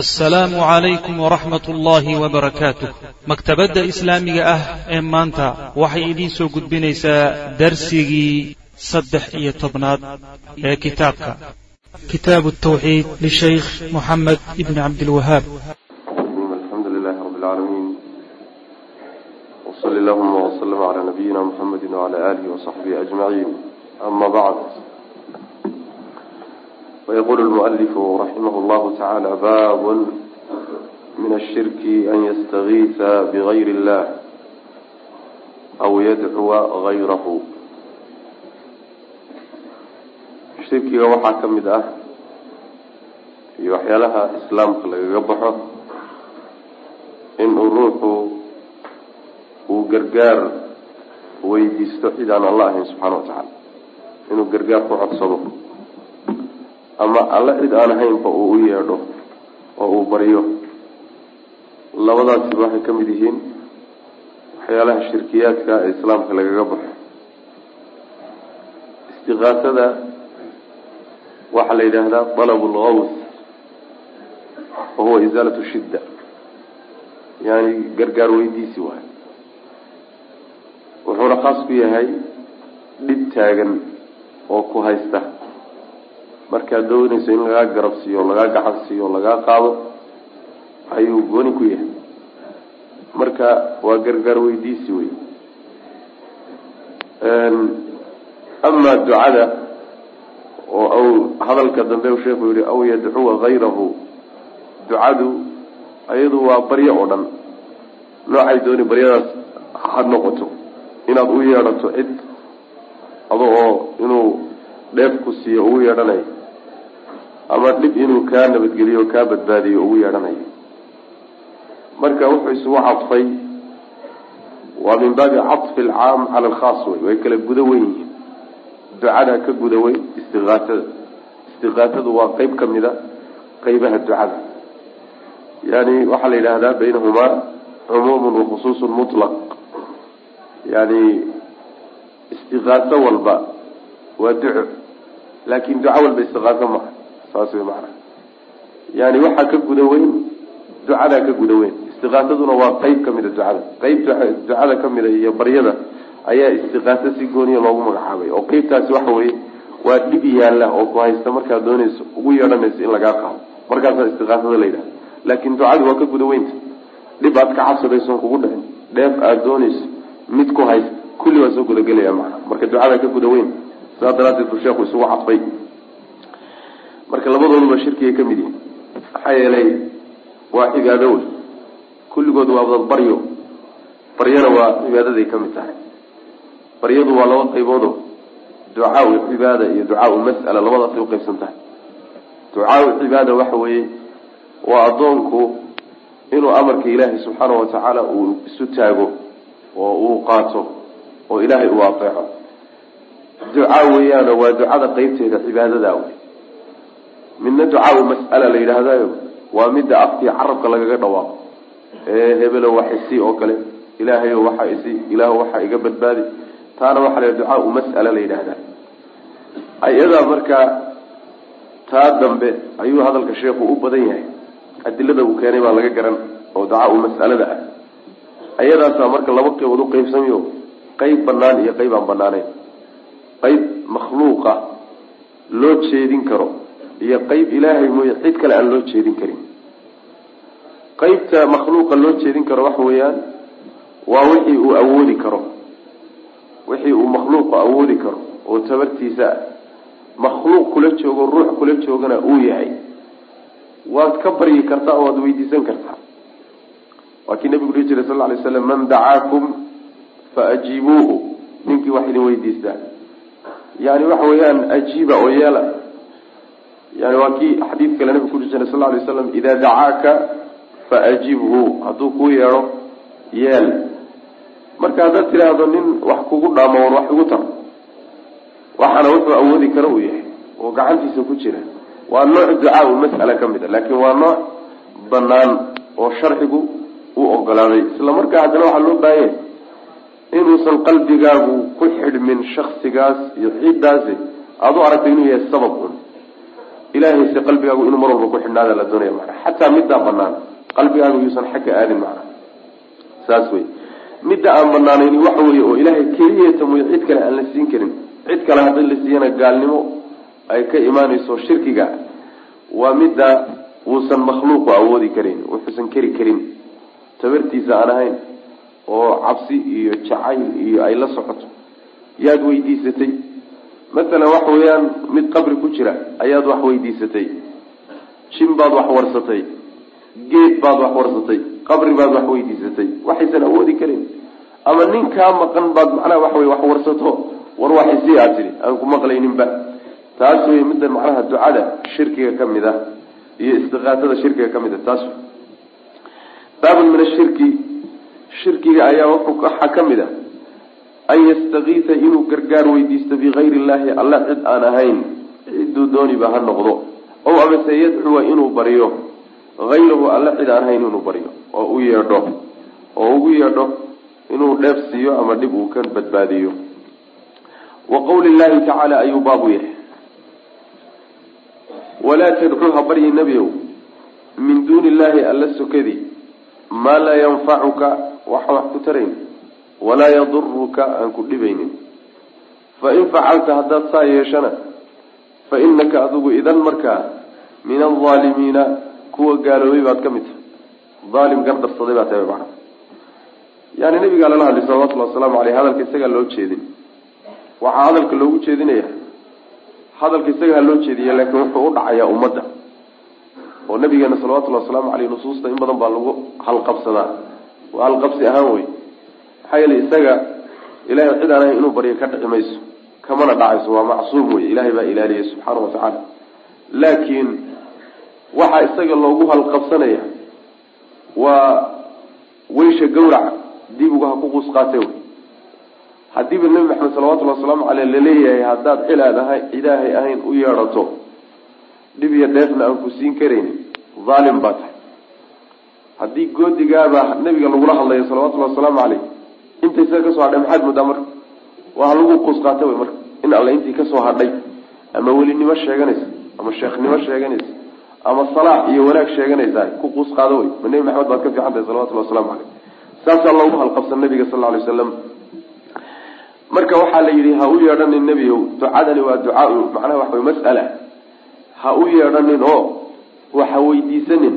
asalaamu calaykum waraxmat ullaahi wabarakaatuh maktabadda islaamiga ah ee maanta waxay idiin soo gudbinaysaa darsigii saddex iyo tobnaad ee kitaabka. Kitaabu tawxiid lishaykh moxamed ibni cabdilwahaab alxamdu bacd ويقول المؤلف رحمه الله تعالى باب من الشرك أن يستغيث بغير الله أو يدعو غيره shirkiga waxaa ka mid ah iyo waxyaalaha islaamka lagaga baxo inuu ruuxu uu gargaar weydiisto cid aan alla ahayn subxaana wa tacaala inuu gargaar ku codsado ama alle cid aan ahaynba uu u yeedho oo uu baryo labadaasiba waxay ka mid yihiin waxyaalaha shirkiyaadka ee islaamka lagaga baxo. Istiqaasada waxaa la yidhaahdaa dalabu lgaws wa huwa isaalatu shidda yani gargaar weydiisi waayo. Wuxuuna khaas ku yahay dhib taagan oo ku haysta markaad doonayso in lagaa garab siiyo lagaa gacan siiyo lagaa qaado ayuu gooni ku yahay. Marka waa gargaar weydiisi wey amaa ducada oo hadalka dambe u sheekhu yihi aw yadcuwa hayrahu ducadu iyadu waa baryo oo dhan. Noocay dooni baryadaas ha noqoto. Inaad u yeedhato cid ado inuu dheef ku siiyo ugu yeedhanayo ama dhib inuu kaa nabadgeliyo o kaa badbaadiyo ugu yeedhanayo. Marka wuxuu isugu cadfay waa min baabi caطfi alcaam cala alkhaas wey way kala guda weyn yihiin. Ducada ka guda weyn istiqaasada istiqaasadu waa qeyb ka mida qeybaha ducada. Yani waxaa la yidhaahdaa baynahumaa cumuumun wakhusuusun mutlaq. Yani istiqaaso walba waa duco laakin duco walba istiqaaso maha saas way macana yani waxaa ka guda weyn ducadaa ka guda weyn. Istiqaasaduna waa qeyb kamida ducada. Qeyb ducada kamida iyo baryada ayaa istiqaaso si gooniya loogu magacaabay. Oo qeybtaasi waxa weye waa dhib yaalla oo ku haysta markaad doonayso ugu yeedhanayso in lagaa qaado. Markaasaa istiqaasada la yidhahda laakin ducadu waa ka guda weynta dhib aad ka cabsadayson kugu dhicin. Dheef aada doonayso mid ku haysta kulli waa soo gudagelaya maana marka ducada ka guda weyn saas daraadeed buu sheekhu isugu cadfay marka labadooduba shirkigay ka mid yihiin maxaa yeelay waa cibaado wey kulligood waa wad baryo. Baryana waa cibaadaday ka mid tahay. Baryadu waa laba qayboodo ducaau cibaada iyo ducaau mas'ala labadaasay uqaybsan tahay. Ducaau cibaada waxa weeye waa addoonku inuu amarka ilaahay subxaana wa tacaala uu isu taago oo uu qaato oo ilaahay uu ateeco ducaa weeyaano waa ducada qeybteeda cibaadadaa wey midna ducaau mas'ala la yidhaahdayo waa midda afkii carabka lagaga dhawaaqo. Ee hebelo wax isi oo kale. Ilaahayo waxa isi ilaah waxa iga badbaadi. Taana waxaa la ducaau mas'ala la yidhaahdaa ayadaa markaa taa dambe ayuu hadalka sheekhu u badan yahay. Adilada uu keenay baa laga garan oo ducaau mas'alada ah. Ayadaasaa marka laba qeybood u qeybsamayo qeyb banaan iyo qeyb aan banaaneyn qeyb makhluuqa loo jeedin karo iyo qeyb ilaahay mooye cid kale aan loo jeedin karin. Qeybta makhluuqa loo jeedin karo waxa weeyaan waa wixii uu awoodi karo. Wixii uu makhluuqu awoodi karo oo tabartiisa makhluuq kula joogo ruux kula joogana uu yahay. Waad ka baryi kartaa oo waad weydiisan kartaa. Waa kii nabigu dhihi jiray sal lla alay slam man dacaakum fa ajiibuuhu ninkii wax idin weydiistaa. Yani waxa weeyaan ajiiba oo yeela yani waa kii xadiid kale nabigu jiray sal lla alay slam idaa dacaaka fa ajibhu hadduu kuu yeedho yeel. Marka haddaad tidhaahdo nin wax kugu dhaamo war wax igu tar. Waxaana wuxuu awoodi karo uu yahay oo gacantiisa ku jira. Waa nooc ducaau mas'ala ka mid a laakiin waa nooc banaan oo sharcigu u ogolaaday. Isla markaa haddana waxaa loo baahanya inuusan qalbigaagu ku xidhmin shaksigaas iyo ciiddaasi aada u aragtay inuu yahay sabab un ilahayse qalbigaagu inuu mar walba ku xidhnaada la doonaya macana xataa middaa banaan qalbigaagu yuusan xagga aadin macana saas wey midda aan banaanayni waxa weeye oo ilaahay keliyeeta mooye cid kale aan la siin karin. Cid kale haddii la siiyana gaalnimo ay ka imaanayso shirkiga waa midda uusan makhluuqu awoodi karin wuxuusan keri karin. Tabartiisa aan ahayn oo cabsi iyo jacayl iyo ay la socoto. Yaad weydiisatay masalan waxa weeyaan mid qabri ku jira ayaad wax weydiisatay. Jin baad wax warsatay. Geed baad wax warsatay. Qabri baad wax weydiisatay. Waxaysan awoodi karin. Ama nin kaa maqan baad macnaha waxa wey wax warsato war waxisi aad tidhi aan ku maqlayninba. Taas wey midda macnaha ducada shirkiga ka mid ah iyo istiqaatada shirkiga ka mid ah taas baabun min ashirki shirkiga ayaa waxaa ka mid ah an yastakiisa inuu gargaar weydiisto bikayri illaahi alla cid aan ahayn ciduu dooniba ha noqdo. Ow amase yadcuwa inuu baryo hayrahu alla cid aan ahayn inuu baryo oo u yeedho oo ugu yeedho inuu dheef siiyo ama dhib uu ka badbaadiyo. Wa qawli llahi tacaala ayuu baabu yahay walaa tadcuu ha baryi nebiow min duuni illaahi alla sokadii maa laa yanfacuka waxa wax ku tarayn walaa yaduruka aan ku dhibaynin. Fain facalta haddaad saa yeeshana fa inaka adigu idan markaa min alaalimiina kuwa gaaloobay baad ka mid tahay. Aalim gardarsaday baa tahay mana yani nabigaa lala hadlay salawatullhi wasalaamu aleyh hadalka isagaa loo jeedin. Waxaa hadalka loogu jeedinaya. Hadalka isaga ha loo jeediya laakiin wuxuu u dhacayaa ummadda. Oo nabigeena salawatullahi wasalaamu aleyh nusuusta in badan baa lagu halqabsadaa. Waa halqabsi ahaan wey maxaa yeele isaga ilahay cid aan ahay inuu baryo ka dhici mayso kamana dhacayso waa macsuum wey ilahay baa ilaaliyay subxaana wa tacaala. Laakiin waxaa isaga loogu halqabsanaya waa weysha gawraca dibigu ha ku quus qaate wey haddiiba nebi maxamed salawatullhi wasalaamu caleyh la leeyahay haddaad cilaad ahay ilaahay ahayn u yeedhato dhib iyo dheefna aan ku siin karaynin dhaalim baa tahay. Haddii goodigaaba nebiga lagula hadlayo salawatullahi wasalaamu caleyh inta isaga ka soo hadhay maxaad moodaa marka? Waa ha lagu quus qaata wey marka? In alle intii ka soo hadhay ama welinimo sheeganaysa ama sheekhnimo sheeganaysa ama salaax iyo wanaag sheeganaysaa ku quus qaado wey ma nebi maxamed baad ka fiican tahay salawatullahi waslamu caleyh saasaa loogu halqabsan nabiga sal alay wasalam marka waxaa la yidhi ha u yeedhanin nebiow ducadani waa ducaa macnaha waxa wey mas'ala. Ha u yeedhanin oo waxa weydiisanin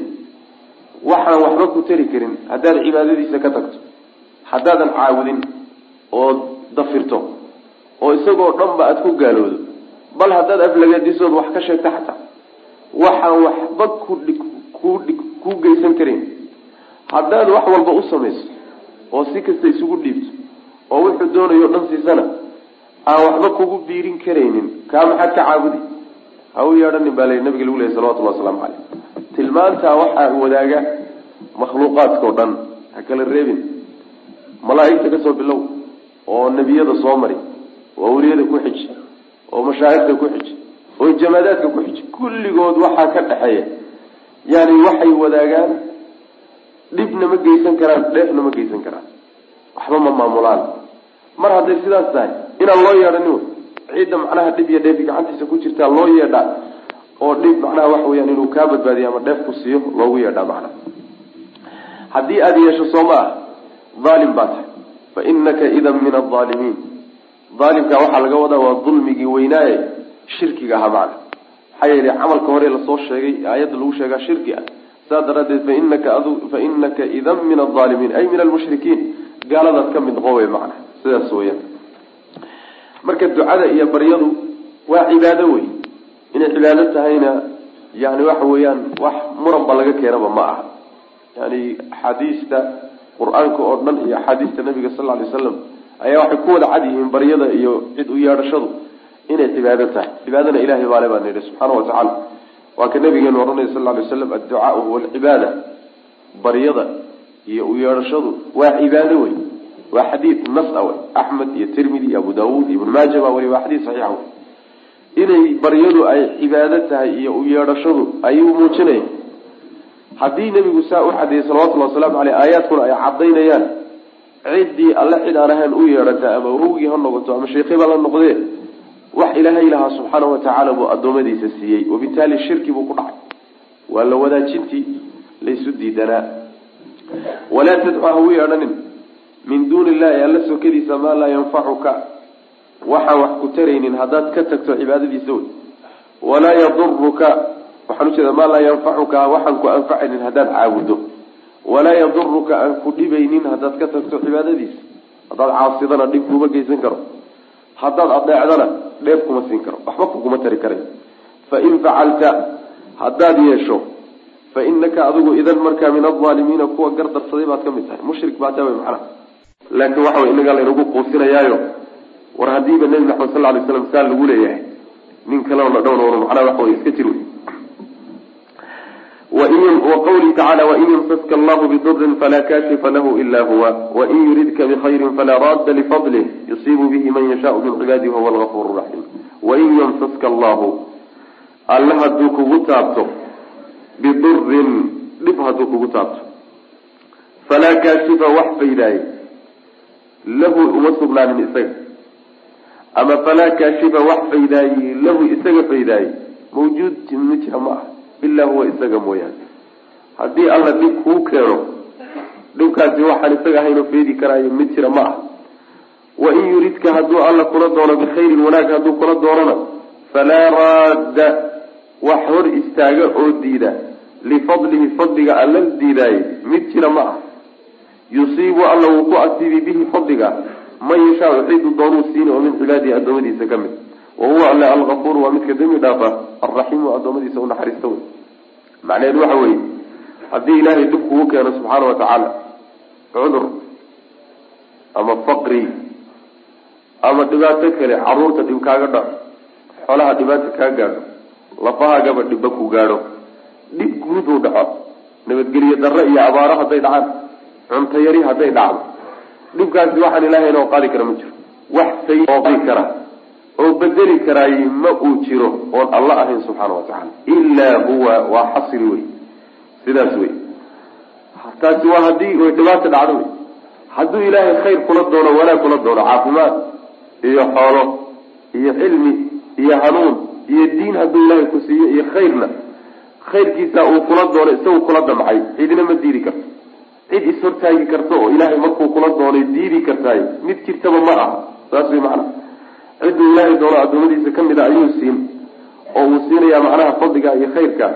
waxaan waxba ku tari karin haddaad cibaadadiisa ka tagto haddaadan caawudin oo dafirto oo isagoo dhanba aada ku gaaloodo bal haddaad aflagadisood wax ka sheegta xataa waxaan waxba kudhig kudhig kuu geysan karin. Haddaad wax walba u samayso oo si kasta isugu dhiibto oo wuxuu doonayo dhan siisana aan waxba kugu biirin karaynin. Kaa maxaad ka caabudi? Ha u yeedhanin baa la nabiga lagu lehy salawatullahi wasalaamu caleyh tilmaantaa waxaa wadaaga makhluuqaadka o dhan ha kala reebin malaaigta ka soo bilow oo nebiyada soo mari oo awliyada ku xiji oo mashaahirta ku xiji oo jamaadaadka ku xiji kulligood waxaa ka dhexeeya. Yani waxay wadaagaan dhibna ma geysan karaan dheefna ma geysan karaan. Waxba ma maamulaan. Mar hadday sidaas tahay inaan loo yeedhanin ciidda macnaha dhib iyo dheefi gacantiisa ku jirtaa loo yeedhaa oo dhib macnaha waxa weyaan inuu kaa badbaadiyo ama dheef ku siiyo loogu yeedhaa macnaha. Haddii aada yeesho soo ma ah dhaalim baa tahay fa inaka idan min aldaalimiin daalimka waxaa laga wadaa waa dulmigii weynaaye shirkiga ahaa macna maxaa yeelay camalka hore la soo sheegay aayadda lagu sheegaa shirki ah saas daraaddeed fainaka fa inaka idan min aldaalimiin ay min almushrikiin gaaladaad ka mid noqon wey macna sidaas weyaan marka ducada iyo baryadu waa cibaado wey inay cibaado tahayna yani waxa weeyaan wax muranba laga keenaba ma aha yani axaadiista qur'aanka oo dhan iyo axaadiista nabiga sal ly slam ayaa waxay ku wada cad yihiin baryada iyo cid u yeedhashadu inay cibaado tahay. Cibaadana ilahay baale baa nidhi subxaana watacaala waa ka nabigeenu ohanaya sal lay slam adducaau huwa alcibaada baryada iyo u yeedhashadu waa cibaado wey waa xadiid nas a wey axmed iyo tirmidi iyo abu daawuud iyo ibn maaja baa weli waa xadiid saxiixa wey inay baryadu ay cibaado tahay iyo u yeedhashadu ayuu muujinaya haddii nebigu saa u xadeeyey salawatullahi wasalaamu aleyh aayaadkuna ay cadaynayaan ciddii alle cid aan ahayn u yeedhata ama awowgii ha noqoto ama sheekhiba la noqdee wax ilaahay lahaa subxaana wa tacaala buu addoommadiisa siiyey. Wabitaali shirki buu ku dhacay. Waa la wadaajintii laysu diidanaa. Walaa tadcu ha u yeedhanin. Min duuni illahi alla sokadiisa maa laa yanfacuka. Waxaan wax ku taraynin haddaad ka tagto cibaadadiisa wey. Walaa yaduruka waxaan ujeeda maa laa yanfacuka waxaan ku anfacaynin haddaad caabudo. Walaa yaduruka aan ku dhibaynin haddaad ka tagto cibaadadiisa. Haddaad caasidana dhib kuma geysan karo. Haddaad adeecdana dheef kuma siin karo. Waxba kuguma tari karay fain facalta haddaad yeesho fa inaka adigu idan markaa min alaalimiina kuwa gardarsaday baad ka mid tahay. Mushrik baa taa wey macnaha. Laakiin waxa wey inagaa laynagu quusinayaayo. War haddiiba nebi maxamed sal lay slam saa lagu leeyahay nin kalena dhowr macnaha waxa wey iska jir wey waqawlihi tacala wain yamsaska allahu bidurin falaa kashifa lahu ila huwa. Wain yuridka bikhayrin falaa raadda lifadlih yusiibu bihi man yashaau min cibaadihi wahuwa algafur raxiim wain yamsaska allahu alle hadduu kugu taabto bidurin dhib hadduu kugu taabto. Falaa kaashifa wax faydaaye lahu uma sugnaanin isaga. Ama falaa kaashifa wax faydaaye lahu isaga faydaaye mawjuud ma ma ah ilaa huwa isaga mooyaane. Haddii alla dhib kuu keeno dhibkaasi waxaan isaga ahaynoo faydi karaayo mid jira ma ah wain yuridka hadduu alla kula doono bikhayrin wanaag hadduu kula doonona falaa raadda. Wax hor istaaga oo diida lifadlihi fadliga alla diidaaye mid jira ma ah yusiibu alla wuu ku asiibi bihi fadliga. Man yashaau cidu doonuu siini oo min cibaadihi adoomadiisa ka mid wa huwa alle algafuur waa midka dembi dhaafa alraxiimu adoomadiisa u naxariista wey macnaheedu waxa weeye haddii ilaahay dhib kugu keeno subxaana wa tacaala cudur ama faqri ama dhibaato kale carruurta dhib kaaga dhaco xoolaha dhibaata kaa gaadho lafahaagaba dhibba ku gaadho dhib guud uu dhaco nabadgelyo darro iyo abaaro hadday dhacaan cunto yari hadday dhacdo dhibkaasi waxaan ilaahayn oo qaadi kara ma jiro wax say oo qaadi kara oo bedeli karaay ma uu jiro oon alla ahayn subxaana wa tacaala. Ilaa huwa waa xasri wey. Sidaas wey. Taasi waa haddii way dhibaata dhacdo wey. Hadduu ilaahay khayr kula doono wanaag kula doono caafimaad iyo xoolo iyo cilmi iyo hanuun iyo diin hadduu ilaahay ku siiyo iyo khayrna khayrkiisa uu kula doono isagu kula damcay cidina ma diidi karto. Cid ishortaagi karto oo ilaahay markuu kula doonay diidi kartaay mid jirtaba ma aha. Saas way macnaha cidduu ilaahay doono addoomadiisa ka mid a ayuu siin oo uu siinayaa macnaha fadliga iyo khayrka.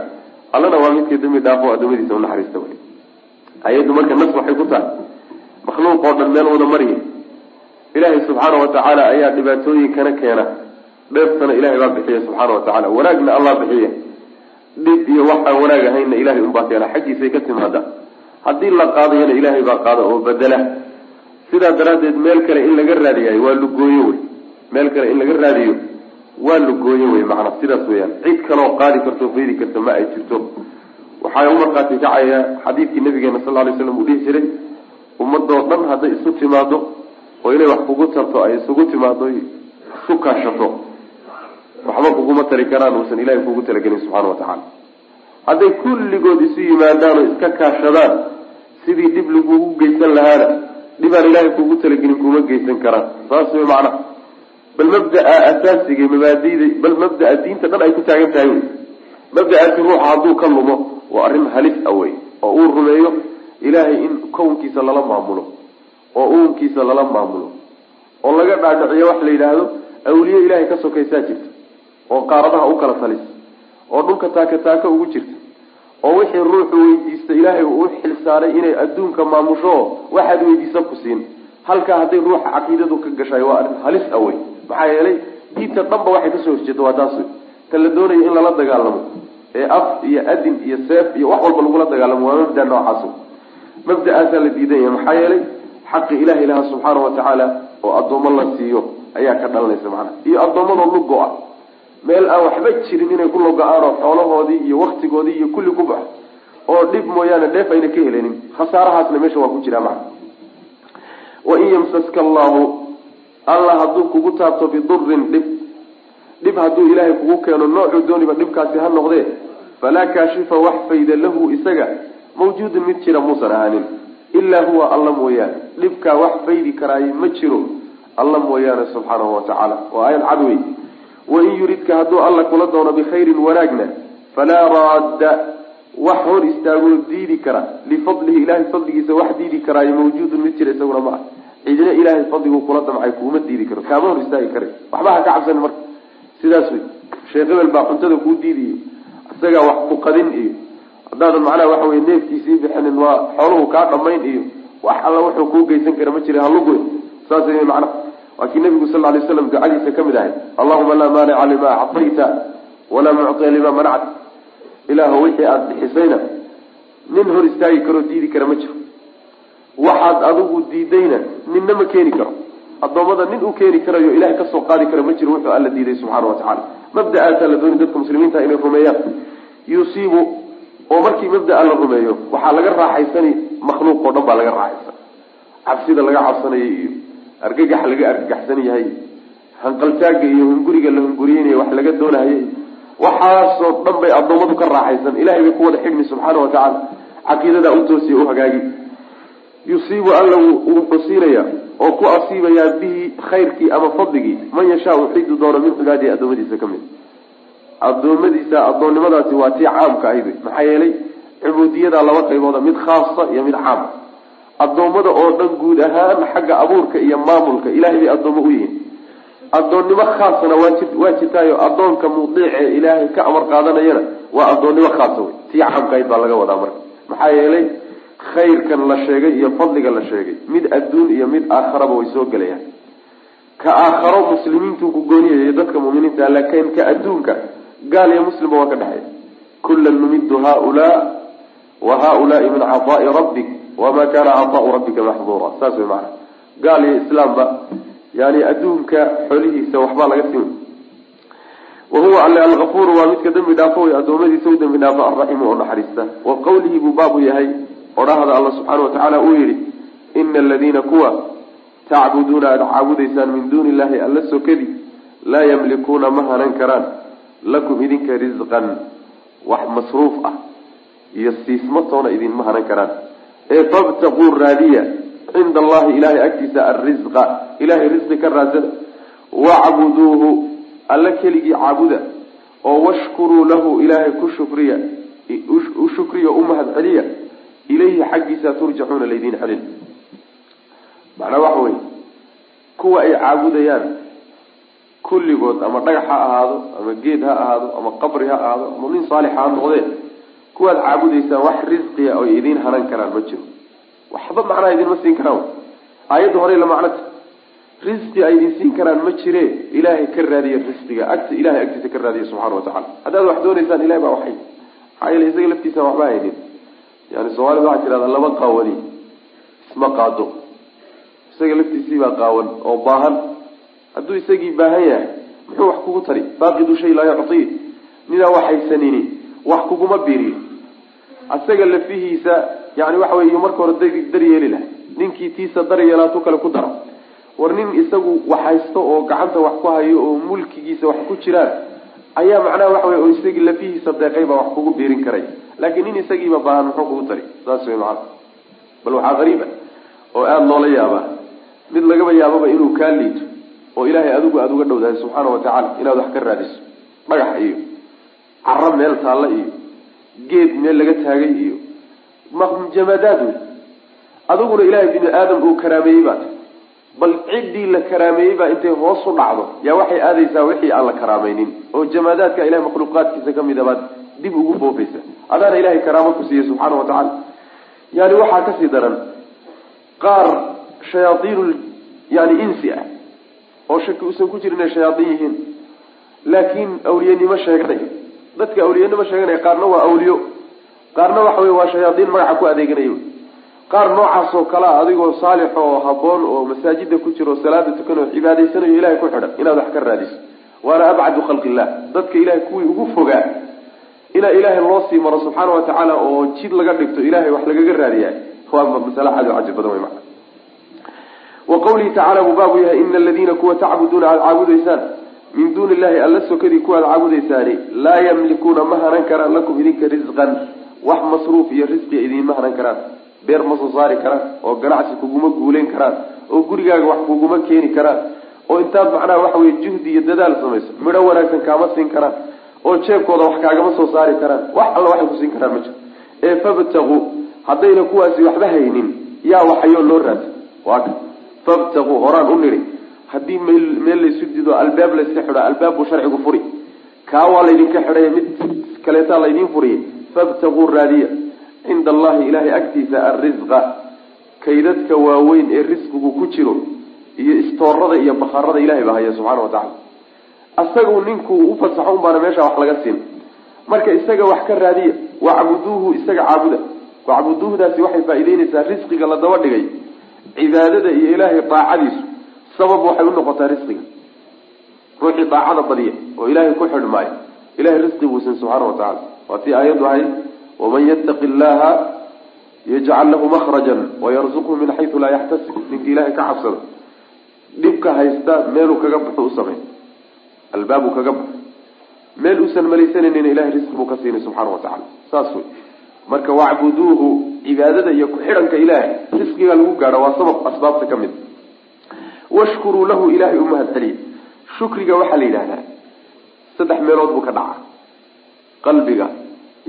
Allana waa midkii dambi dhaafo addoomadiisa unaxariista wey ayaddu marka nas waxay ku tahay. Makhluuq oo dhan meel wada mariya ilaahay subxaana wa tacaala ayaa dhibaatooyinkana keena. Dheeftana ilahay baa bixiya subxaana wa tacala wanaagna allah bixiya dhib iyo waxaan wanaag ahaynna ilahay unbaa keena. Xaggiisay ka timaada haddii la qaadayana ilaahay baa qaada oo bedela sidaa daraaddeed meel kale in laga raadiyayo waa lugooyo wey meel kale in laga raadiyo waa lugooyo wey macnaa sidaas weyaan cid kaloo qaadi karto faydi karta ma ay jirto. Waxaa u kacaya xadiidkii nabigeena sal lay slam uu dhihi jiray ummadoo dhan hadday isu timaado oo inay wax kugu tarto ay isugu timaado isu kaashato. Waxba kuguma tari karaan uusan ilahay kugu talagelin subxana wa tacaala. Hadday kulligood isu yimaadaan oo iska kaashadaan sidii dhib lagugu geysan lahaana dhibaan ilaahay kugu talagelin kuma geysan karaan. Saas way macnaha bal mabdaa asaasiga mabaadida bal mabdaa diinta dhan ay ku taagan tahay wey mabda'aasi ruuxa hadduu ka lumo waa arrin halis a wey oo uu rumeeyo ilaahay in kownkiisa lala maamulo oo uunkiisa lala maamulo oo laga dhaadhiciyo wax la yidhaahdo awliye ilaahay ka sokaysaa jirta oo qaaradaha u kala talis oo dhulka taaka taaka ugu jirta oo wixii ruuxu weydiista ilaahay uu u xilsaaray inay adduunka maamusho waxaad weydiisa ku siin halkaa hadday ruuxa caqiidadu ka gashay waa arrin halis a wey maxaa yeelay diinta dhanba waxay ka soo horjeeda waa taas ta la doonaya in lala dagaalamo ee af iyo adin iyo seef iyo wax walba lagula dagaalamo waa mabda noocaas. Mabda-aasaa la diidan yahay maxaa yeelay xaqi ilaha ilaha subxaana wa tacaala oo addoommo la siiyo ayaa ka dhalanaysa macnaha. Iyo addoommadoo lugo ah. Meel aan waxba jirin inay ku logo-aan oo xoolahoodii iyo waktigoodii iyo kulli ku baxo oo dhib mooyaane dheef ayna ka helenin khasaarahaasna meesha waa ku jiraa macna wain yamsaska allahu allah hadduu kugu taabto bidurin dhib dhib hadduu ilaahay kugu keeno noocuu dooniba dhibkaasi ha noqdee. Falaa kaashifa wax fayda lahu isaga mawjuudun mid jira muusan ahaanin. Ilaa huwa alla mooyaane. Dhibkaa wax faydi karaaye ma jiro alla mooyaane subxaanahu wa tacaala. Waa aayad cad wey wain yuridka hadduu alla kula doono bikhayrin wanaagna falaa raadda wax hor istaagoo diidi kara. Lifadlihi ilahay fadligiisa wax diidi karaayo mawjuudun mid jira isaguna ma ah cidina ilaahay fadliguu kula damcay kuuma diidi karo. Kaama hor istaagi kara waxba ha ka cabsanin marka. Sidaas wey sheekh hebel baa cuntada kuu diidiyo isagaa wax ku qadin iyo haddaadan macnaha waxa wey neefkiisii bixinin waa xooluhu kaa dhamayn iyo wax alla wuxuu kuu geysan kara ma jira saas wey macnaha. Waa kii nabigu sal ly slam ducadiisa ka mid ahay. Allahuma laa maanica lima actayta walaa mucطiya lima manacta ilaahu wixii aada bixisayna nin hor istaagi karoo diidi kara ma jiro waxaad adigu diidayna ninna ma keeni karo. Addoommada nin u keeni karayo ilahay ka soo qaadi kara ma jiro wuxuu alla diiday subxaana wa tacala mabda'aasaa la dooni dadka muslimiinta inay rumeeyaan. Yusiibu oo markii mabda'a la rumeeyo waxaa laga raaxaysani makhluuq oo dhan baa laga raaxaysan cabsida laga cabsanaya iyo argagax laga argagaxsan yahay hanqaltaaga iyo hunguriga la hunguriyeynaya wax laga doonahayay waxaasoo dhan bay addoommadu ka raaxaysan. Ilahay bay ku wada xigmi subxaana wa tacaala. Caqiidadaa u toosiya u hagaagi yusiibu alla wuxuu siinaya oo ku asiibayaa bihi khayrkii ama fadligii. Man yashaau ciduu doono min cibaadihi addoommadiisa ka mid. Addoommadiisa addoonnimadaasi waa tii caamka ahayd maxaa yeelay cubuudiyadaa laba qaybooda mid khaasa iyo mid caam. Addoommada oo dhan guud ahaan xagga abuurka iyo maamulka ilahay bay addoommo u yihiin. Addoonnimo khaasana waa jirtaayo addoonka mudiic ee ilaahay ka amar qaadanayana waa addoonnimo khaasa wey. Tii caamka ahayd baa laga wadaa marka. Maxaa yeelay khayrkan la sheegay iyo fadliga la sheegay. Mid adduun iyo mid aakharaba way soo gelayaan ka aakharo muslimiintu ku gooniyayo dadka muminiinta laakiin ka adduunka gaal iyo muslimba waa ka dhexeeya kullan numidu haulaa wa haulaai min caaai rabbik wama kana caaau rabbika maxduura. Saas way maana gaal iyo islaamba yani adduunka xoolihiisa waxbaa laga siin. Wahuwa alle alafuru waa midka dembi dhaafo wey adoomadiisa u dembi dhaafo alraximu oo naxariista. Wa qawlihi buu baabu yahay odhahda alla subxaana watacaala uu yihi ina aladiina kuwa tacbuduuna aada caabudaysaan min duuni illahi alla sokadi laa yamlikuuna ma hanan karaan. Lakum idinka risqan wax masruuf ah iyo siisma toona idinma hanan karaan. Ee fabtaquu raadiya cinda allahi ilahay agtiisa alrisqa ilahay risqi ka raadsada wacbuduuhu alla keligii caabuda oo washkuruu lahu ilaahay ku shukriya u shukriya u mahad celiya ilayhi xaggiisa turjacuuna laydin celin macnaa waxa wey kuwa ay caabudayaan kulligood ama dhagax ha ahaado ama geed ha ahaado ama qabri ha ahaado ama nin saalix ha noqdee kuwaad caabudaysaan wax risqiya oy idiin hanan karaan ma jiro waxba macnaha idinma siin karaan aayadda hore la macnota risqi ay idin siin karaan ma jire ilaahay ka raadiya risqiga agta ilahay agtiisa ka raadiya subxana wa tacala haddaad wax doonaysaan ilahay baa waxay maxaa yeele isaga laftiisa waxba haynin yani soomaalida waxaa tirahdaa laba qaawani isma qaado. Isaga laftiisii baa qaawan oo baahan. Hadduu isagii baahan yahay muxuu wax kugu tari? Baaqidu shay laa yuctii ninaa waxaysanini wax kuguma biiriyo isaga lafihiisa yani waxa wey marka hore daryeeli laha ninkii tiisa daryeelaatu kale ku dara war nin isagu wax haysto oo gacanta wax ku hayo oo mulkigiisa wax ku jiraan ayaa macnaha waxa wey isagii lafihiisa deeqay baa wax kugu biirin karay laakiin nin isagiiba baahan muxuu kugu tari saas wey macana bal waxaa qariiba oo aada loola yaabaa mid lagaba yaababa inuu kaa liito oo ilaahay adigu aada uga dhowdahay subxaana wa tacaala inaad wax ka raadiso dhagax iyo caro meel taalla iyo geed meel laga taagay iyo jamadaad wey adiguna ilaahay bini aadam uu karaameeyey baa bal ciddii la karaameeyey baa intay hoos u dhacdo yaa waxay aadaysaa wixii aan la karaamaynin oo jamaadaadka ilahay makhluuqaadkiisa ka mid a baad dib ugu foofaysa adaana ilahay karaamo ku siiyey subxaana wa tacaala. Yani waxaa ka sii daran qaar shayaaiin yani insi ah oo shaki uusan ku jirin inay shayaain yihiin. Laakiin awliyanimo sheeganay. Dadka awliyanimo sheeganaya qaarna waa awliyo. Qaarna waxa wey waa shayaaiin magaca ku adeeganaya qaar noocaas oo kalea adigoo saalix oo haboon oo masaajida ku jiro salaada tukan oo cibaadaysanayo ilahay ku xidhan inaad wax ka raadiso waana abcadu khalqi illah dadka ilahay kuwii ugu fogaa inaa ilaahay loo sii maro subxaana wa tacaala oo jid laga dhigto ilahay wax lagaga raadiya waa masale aad cajib badan wey maa wa qawlihi tacala buu baabu yahay ina aladiina kuwa tacbuduuna aada caabudaysaan min duuni illahi alla sokadii kuwaad caabudaysaani laa yamlikuuna ma hanan karaan lakum idinka risqan wax masruuf iyo risqiya idinma hanan karaan beer ma soo saari karaan oo ganacsi kuguma guuleyn karaan oo gurigaaga wax kuguma keeni karaan oo intaad macnaha waxa weye juhdi iyo dadaal samayso midho wanaagsan kaama siin karaan oo jeebkooda wax kaagama soo saari karaan. Wax alla waxay ku siin karaan ma jiro ee fabtaquu haddayna kuwaasi waxba haynin yaa waxayoo loo raadsa waa ka. Fabtaquu horaan u niri. Haddii meel meel laysu dido albaab layska xidho albaab buu sharcigu furi. Kaa waa laydinka xidhay mid kaleetaa laydin furiyay fabtaquu raadiya. Cinda allahi ilahay agtiisa alrisqa kaydadka waaweyn ee risqigu ku jiro iyo istoorada iyo bakhaarada ilahay baa haya subxana wa tacala asagu ninkuu u fasaxo un baana meesha wax laga siin. Marka isaga wax ka raadiya wacbuduuhu isaga caabuda. Wacbuduuhdaasi waxay faa-iideyneysaa risqiga la daba dhigay cibaadada iyo ilaahay daacadiisu. Sabab waxay unoqotaa risqiga. Ruuxii daacada badiya oo ilaahay ku xidhmaayo. Ilahay risqi buu sin subxaana wa tacala waa tii aayaddu ahayd waman yattaqi llaha yajcal lahu makhrajan wayarzuqhu min xaysu laa yaxtasib. Ninkii ilahay ka cabsada dhibka haysta meeluu kaga baxo u albaabuu kaga baxo. Meel uusan malaysanaynin ilahay risqi buu ka siinay subxaana wa tacala saas wey marka wacbuduuhu cibaadada iyo ku-xidhanka ilaahay risqiga lagu gaadho waa sabab asbaabta ka mid. Washkuruu lahu ilahay u mahad celiya shukriga waxaa la yidhahdaa saddex meelood buu ka dhacaa. Qalbiga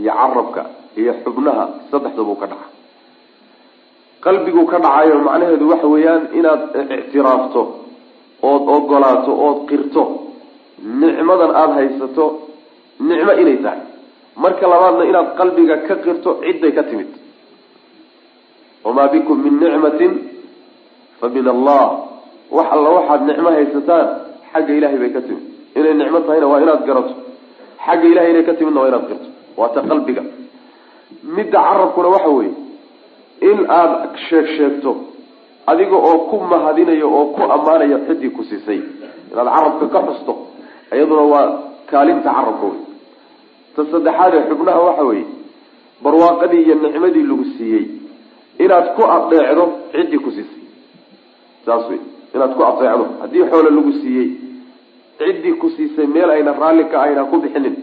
iyo carabka iyo xubnaha saddexda buu ka dhaca qalbiguu ka dhacayo macnaheedu waxa weeyaan inaad ictiraafto ood ogolaato ood qirto nicmadan aada haysato nicmo inay tahay. Marka labaadna inaad qalbiga ka qirto cidday ka timid. Wamaa bikum min nicmatin fa min allah. Wax alla waxaad nicmo haysataan xagga ilahay bay ka timid. Inay nicmo tahayna waa inaad garato. Xagga ilahay inay ka timidna waa inaad qirto waa ta qalbiga. Midda carabkuna waxa weeye in aada sheeg sheegto adiga oo ku mahadinayo oo ku ammaanaya ciddii ku siisay. Inaad carabka ka xusto iyaduna waa kaalinta carabka ta saddexaad ee xubnaha waxa weeye barwaaqadii iyo nicmadii lagu siiyey inaad ku adeecdo ciddii ku siisay saas wey inaad ku adeecdo haddii xoole lagu siiyey ciddii ku siisay meel ayna raalli ka ahayn ha ku bixinin.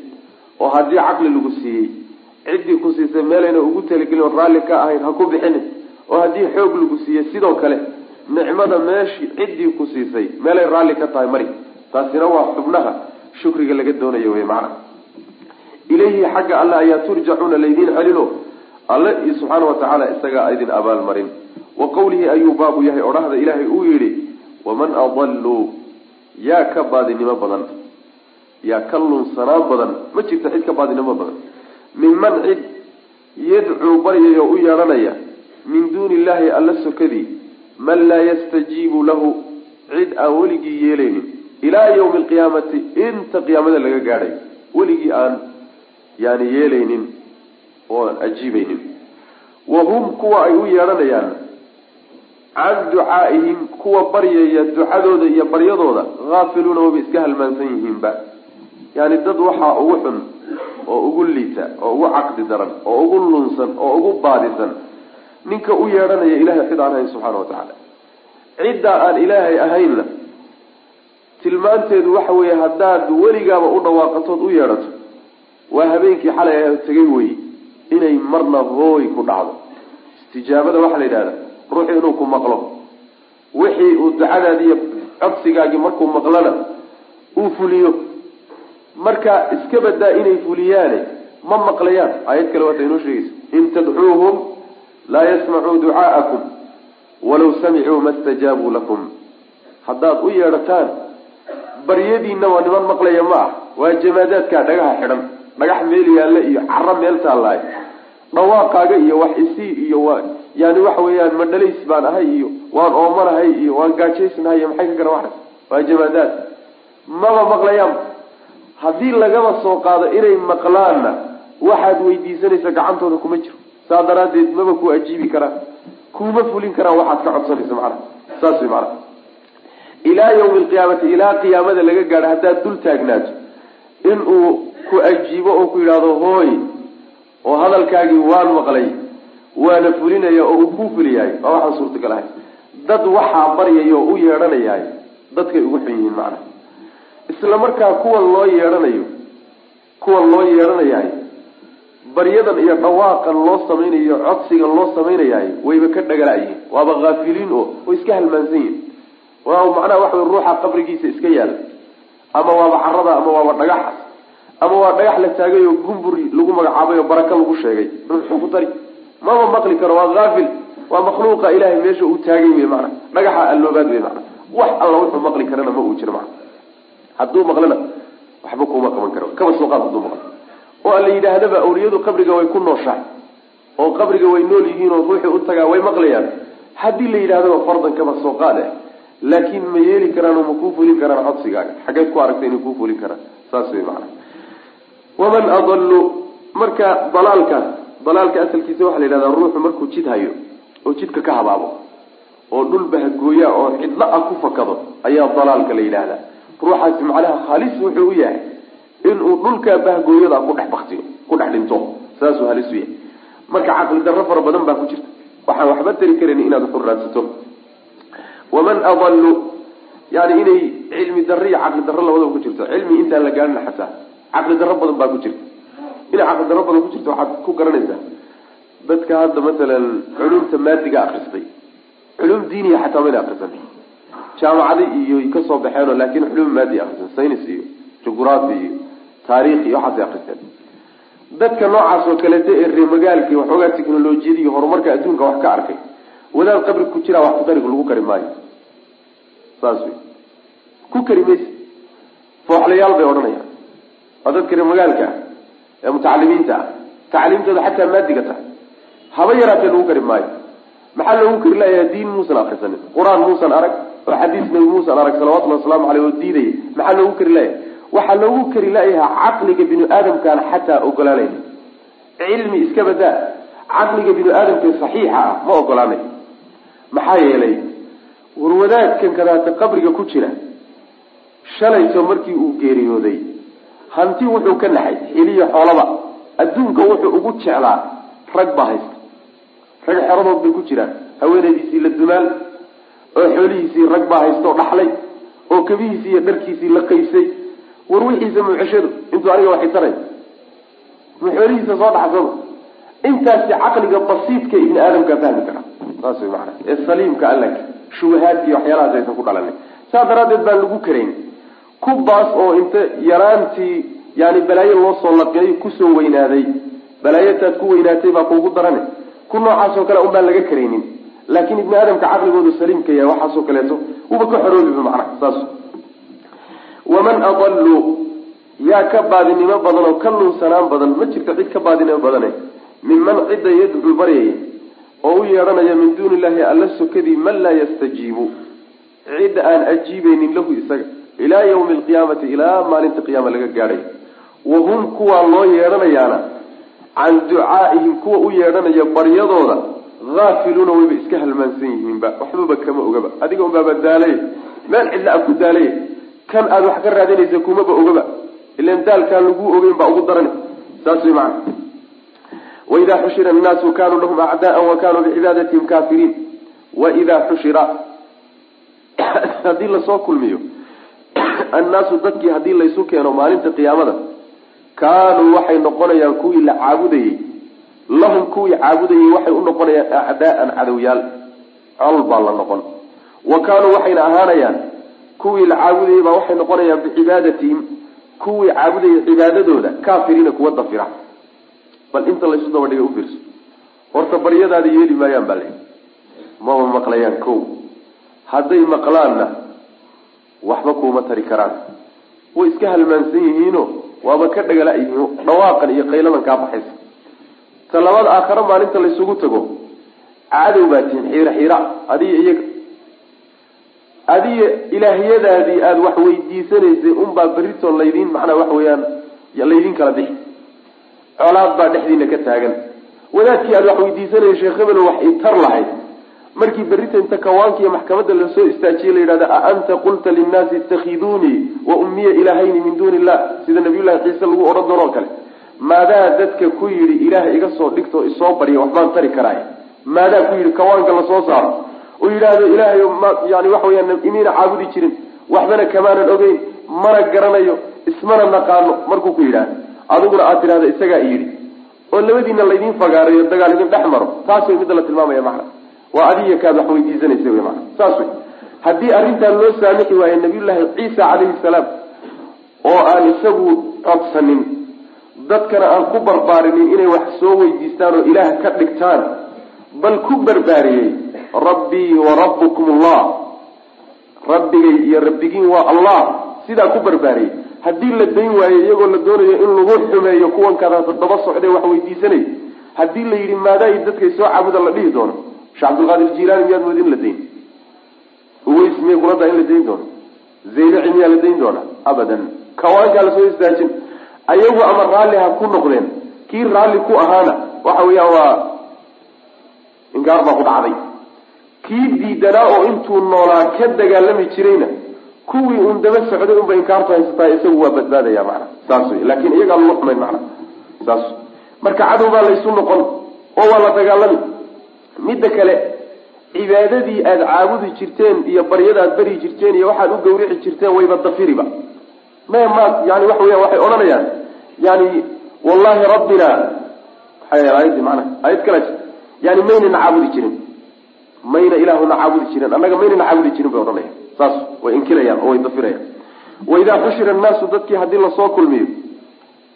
Oo haddii caqli lagu siiyey ciddii ku siisay meel ayna ugu talagelin oo raalli ka ahayn ha ku bixinin. Oo haddii xoog lagu siiyey sidoo kale nicmada meeshii ciddii ku siisay meelay raalli ka tahay mari taasina waa xubnaha shukriga laga doonayo wey macna. Ilayhi xagga alle ayaa turjacuuna laydiin celino. Alle subxaana wa tacaala isagaa idin abaalmarin wa qawlihi ayuu baabu yahay odhahda ilaahay uu yidhi waman adallu yaa ka baadinimo badan. Yaa ka lunsanaan badan. Ma jirto cid ka baadinimo badan. Minman cid yadcuu baryaya oo u yeedhanaya min duuni illahi alla sokadii man laa yastajiibu lahu cid aan weligii yeelaynin ilaa yawmi alqiyaamati inta qiyaamada laga gaadhay weligii aan yani yeelaynin oo aan ajiibaynin. Wa hum kuwa ay u yeedhanayaan can ducaaihim kuwa baryaya ducadooda iyo baryadooda haafiluuna waba iska halmaansan yihiinba. Yani dad waxaa ugu xun oo ugu liita oo ugu caqdi daran oo ugu lunsan oo ugu baadisan ninka u yeedhanaya ilahay cid aan ahayn subxaana watacaala ciddaa aan ilaahay ahaynna tilmaanteedu waxa weeye haddaad weligaaba u dhawaaqatood u yeedhato waa habeenkii xalay ah tegay wey inay marna hooy ku dhacdo. Istijaabada waxaa la yidhahda ruuxu inuu ku maqlo wixii uu ducadaadi iyo codsigaagii markuu maqlona uu fuliyo. Marka iska badaa inay fuliyaane ma maqlayaan. Aayad kale waata inoo sheegaysa. In tadcuuhum laa yasmacuu ducaa'akum walaw samicuu ma stajaabuu lakum. Haddaad u yeedhataan baryadiina waa niman maqlaya ma ah waa jamaadaadkaa dhagaha xidhan. Dhagax meel yaalla iyo caro meel taallaayo dhawaaqaaga iyo wax isii iyo waa yani waxa weeyaan madhalays baan ahay iyo waan oomanahay iyo waan gaajaysnahay iyo maxay ka gara waxas waa jamaadaad maba maqlayaan. Haddii lagaba soo qaado inay maqlaanna waxaad weydiisanaysa gacantooda kuma jiro. Saa daraaddeed maba ku ajiibi karaan. Kuma fulin karaan waxaad ka codsanaysa macnaha. Saas way macnaha ilaa yawmi alqiyaamati ilaa qiyaamada laga gaadho haddaad dul taagnaato inuu ku ajiibo oo ku yidhaahdo hooy oo hadalkaagii waan maqlay waana fulinaya oo uu ku fuliyahay. Waa waxaan suurtagal ahay. Dad waxaa baryaya oo u yeedhanayahay dadkay ugu xun yihiin macnaha. Isla markaa kuwan loo yeedhanayo kuwan loo yeedhanayahay baryadan iyo dhawaaqan loo samaynayo codsigan loo samaynayahay wayba ka dhagala yihiin. Waaba haafiliin oo way iska halmaansan yihiin waa macnaha waxa ruuxa qabrigiisa iska yaalla ama waaba carada ama waaba dhagaxa ama waa dhagax la taagay oo gumburi lagu magacaabay oo baraka lagu sheegay. Muxuu ku tari. Mama maqli karo waa haafil waa makhluuqa ilahay meesha uu taagay wey maana dhagaxa alloobaad wey maana wax alla wuxuu maqli karana ma uu jiro maana hadduu maqlana waxba kuma qaban karo. Kaba soo qaad hadduu maqlo. Oo alla yidhaahdaba awliyadu qabriga way ku nooshahay oo qabriga way nool yihiin oo ruuxii u tagaa way maqlayaan. Haddii la yidhahdaba fardan kaba soo qaad eh laakiin ma yeeli karaan oo ma kuu fulin karaan codsigaaga. Xaggeed ku aragtay inay kuu fulin karaan saas wey macana waman adalu marka dalaalkaas dalaalka asalkiisa waxaa la yidhahdaa ruuxu markuu jid hayo oo jidka ka habaabo oo dhul bahagooya oo cidlo ah ku fakado ayaa dalaalka la yidhaahdaa ruuxaasi macnaha halis wuxuu u yahay inuu dhulkaa bahgooyada ku dhex baktiyo ku dhex dhinto. Saasuu halis u yahay. Marka caqli darro fara badan baa ku jirta. Waxaan waxba tari karan inaad xuraadsato waman adalu yani inay cilmi darro iyo caqli darro labadaba ku jirto. Cilmi intaan la gaarina xataa. Caqli darro badan baa ku jirta inay caqli darro badan ku jirto waxaad ku garanaysaa. Dadka hadda masalan culumta maadiga akristay culum diiniya xataa mayna akrisan jaamacada iyo ka soo baxeenoo laakin culum maadi akrisan saynis iyo jugraafi iyo taarikh iyo waxaasay akristeen dadka noocaas oo kaleeta ee reemagaalka waxoogaa technolojiyada iyo horumarka adduunka wax ka arkay wadaad qabri ku jiraa wax kudarigu lagu kari maayo. Saas wey ku kari maysa fooxlayaal bay odhanayaan. Waa dadka reemagaalka ah ee mutacalimiinta. Ah tacliimtooda xataa maadiga tahay. Haba yaraatee lagu kari maayo. Maxaa loogu kari layaha diin muusan akrisanin qur'aan muusan arag oo xadiis nabi muusan arag salawatullhi wasalaamu aleyh oo diidaya maxaa loogu kari layahay waxaa loogu kari layaha caqliga binu aadamkaan xataa ogolaanay cilmi iska badaa. Caqliga binu aadamka saxiixa ah ma ogolaanay maxaa yeelay warwadaadkan kadaata qabriga ku jira. Shalayto markii uu geeriyooday hanti wuxuu ka naxay xiliyo xoolaba. Adduunka wuxuu ugu jeclaa rag baa haysta. Rag xeradood bay ku jiraan. Haweenaydiisii la dumaal oo xoolihiisii rag baa haysta dhaxlay oo kabihiisii iyo dharkiisii la qaybsay. War wixiisa muceshadu intuu aniga waxay taray ma xoolihiisa soo dhaxsado. Intaasi caqliga basiidka ibni aadamkaa fahmi kara saas way maana ee saliimka allanka shubahaadka iyo waxyaalahaas aysan ku dhalanay. Saas daraaddeed baan lagu karayn. Kubaas oo inta yaraantii yani balaayo loo soo ku soo weynaaday balaayataad ku weynaatay baa kuugu darane. Ku noocaasoo kale un baan laga karaynin. Laakin ibni aadamka caqligoodu saliimka yahay waxaasoo kaleeto uba ka xoroobiba macna saas waman adalu yaa ka baadinimo badan oo ka lunsanaan badan ma jirto cid ka baadinimo badane. Minman cidda yadcuu baryaya oo u yeedhanaya min duuni illahi alla sokadii man laa yastajiibu. Cidda aan ajiibeynin lahu isaga ilaa yawmi alqiyaamati ilaa maalinta qiyaama laga gaadhay. Wahum kuwaa loo yeedhanayaana can ducaaihim kuwa u yeedhanaya baryadooda haafiluuna wayba iska halmaansan yihiinba. Waxbaba kama ogaba. Adiga unbaaba daalay meel cidla a ku daalay kan aada wax ka raadinaysa kumaba ogaba. Ilan daalkaan lagu ogeyn baa ugu darani. Saas way macana waidaa xushira annaasu kanuu lahum acdaaan wa kanuu bicibaadatihim kaafiriin waidaa xushira haddii la soo kulmiyo annaasu dadkii haddii laysu keeno maalinta qiyaamada kaanuu waxay noqonayaan kuwii la caabudayey lahum kuwii caabudayey waxay u noqonayaan acdaaan cadowyaal col baa la noqon wa kaanuu waxayna ahaanayaan kuwii la caabudayey baa waxay noqonayaan bicibaadatihim kuwii caabudayay cibaadadooda kaafiriina kuwa dafira bal inta laysu daba dhigay ufiirso horta baryadaada yeeli maayaan baa la maba maqlayaan ko hadday maqlaanna waxba kuuma tari karaan. Way iska halmaansan yihiino waaba ka dhagala yihiin dhawaaqan iyo qayladan kaa baxaysa. Ta labada aakhare maalinta laysugu tago. Cadow baa tihin xiira xiira. Adiga iyaga. Adiga ilaahyadaadii aada wax weydiisanaysay unbaa berrito laydiin macnaa waxa weeyaan laydiin kala bixi colaad baa dhexdiina ka taagan. Wadaadkii aada wax weydiisanayay sheekh hebel wax itar lahayd. Markii berrita inta kawaanka iyo maxkamadda la soo istaajiye la yidhahda a anta qulta linnaasi itakhiduunii wa ummiya ilaahayni min duuni illah sida nabiyullahi ciise lagu odhan doono o kale. Maadaa dadka ku yidhi ilaah iga soo dhigto isoo barya waxbaan tari karaay maadaa ku yidhi kawaanka la soo saaro. Uu yidhaahdo ilaahay yani waxa weyaan imiina caabudi jirin. Waxbana kamaanan ogeyn mana garanayo ismana naqaano. Markuu ku yidhaahdo adiguna aad tidhahda isagaa iyidhi oo labadiina laydin fagaarayo dagaal idin dhex maro taas way midda la tilmaamaya macna. Waa adiga kaad wax weydiisanaysa wy mana saas wey haddii arrintan loo saamixi waayo nabiyullaahi ciisa calayhi salaam oo aan isagu codsanin dadkana aan ku barbaarinin inay wax soo weydiistaan oo ilaah ka dhigtaan bal ku barbaariyey rabbii wa rabbukum allah rabbigay iyo rabbigiin waa allah. Sidaa ku barbaariyey haddii la dayn waayo iyagoo la doonayo in lagu xumeeyo kuwan kadaata daba socdee wax weydiisanay haddii la yidhi maadaay dadkay soo caabuda la dhihi doono sheekh cabdilqaadir jilaani miyaad moodi in la dayn? Uways miyay kula daa in la dayn doono? Zaylaci miyaa la dayn doonaa abadan. Kawaankaa la soo istaajin. Ayagu ama raalli ha ku noqdeen. Kii raalli ku ahaana waxa weeyaan waa inkaar baa ku dhacday. Kii diidanaa oo intuu noolaa ka dagaalami jirayna kuwii uun daba socday unba inkaartu haysataa isagu waa badbaadaya macana saas wey laakin iyagaa lala xumayn macana saas marka cadow baa laysu noqon oo waa la dagaalami. Midda kale cibaadadii aada caabudi jirteen iyo baryada aad bari jirteen iyo waxaad u gawrici jirteen wayba dafiriba. Maya ma yani waxa weya waxay odhanayaan. Yani wallahi rabbina maxay aayadii macnaha aayad kala jirta yani maynana caabudi jirin. Mayna ilaahuna caabudi jirin. Annaga maynana caabudi jirin bay odhanayaan saas way inkirayaan oo way dafirayaan. Waidaa xushira annaasu dadkii haddii la soo kulmiyo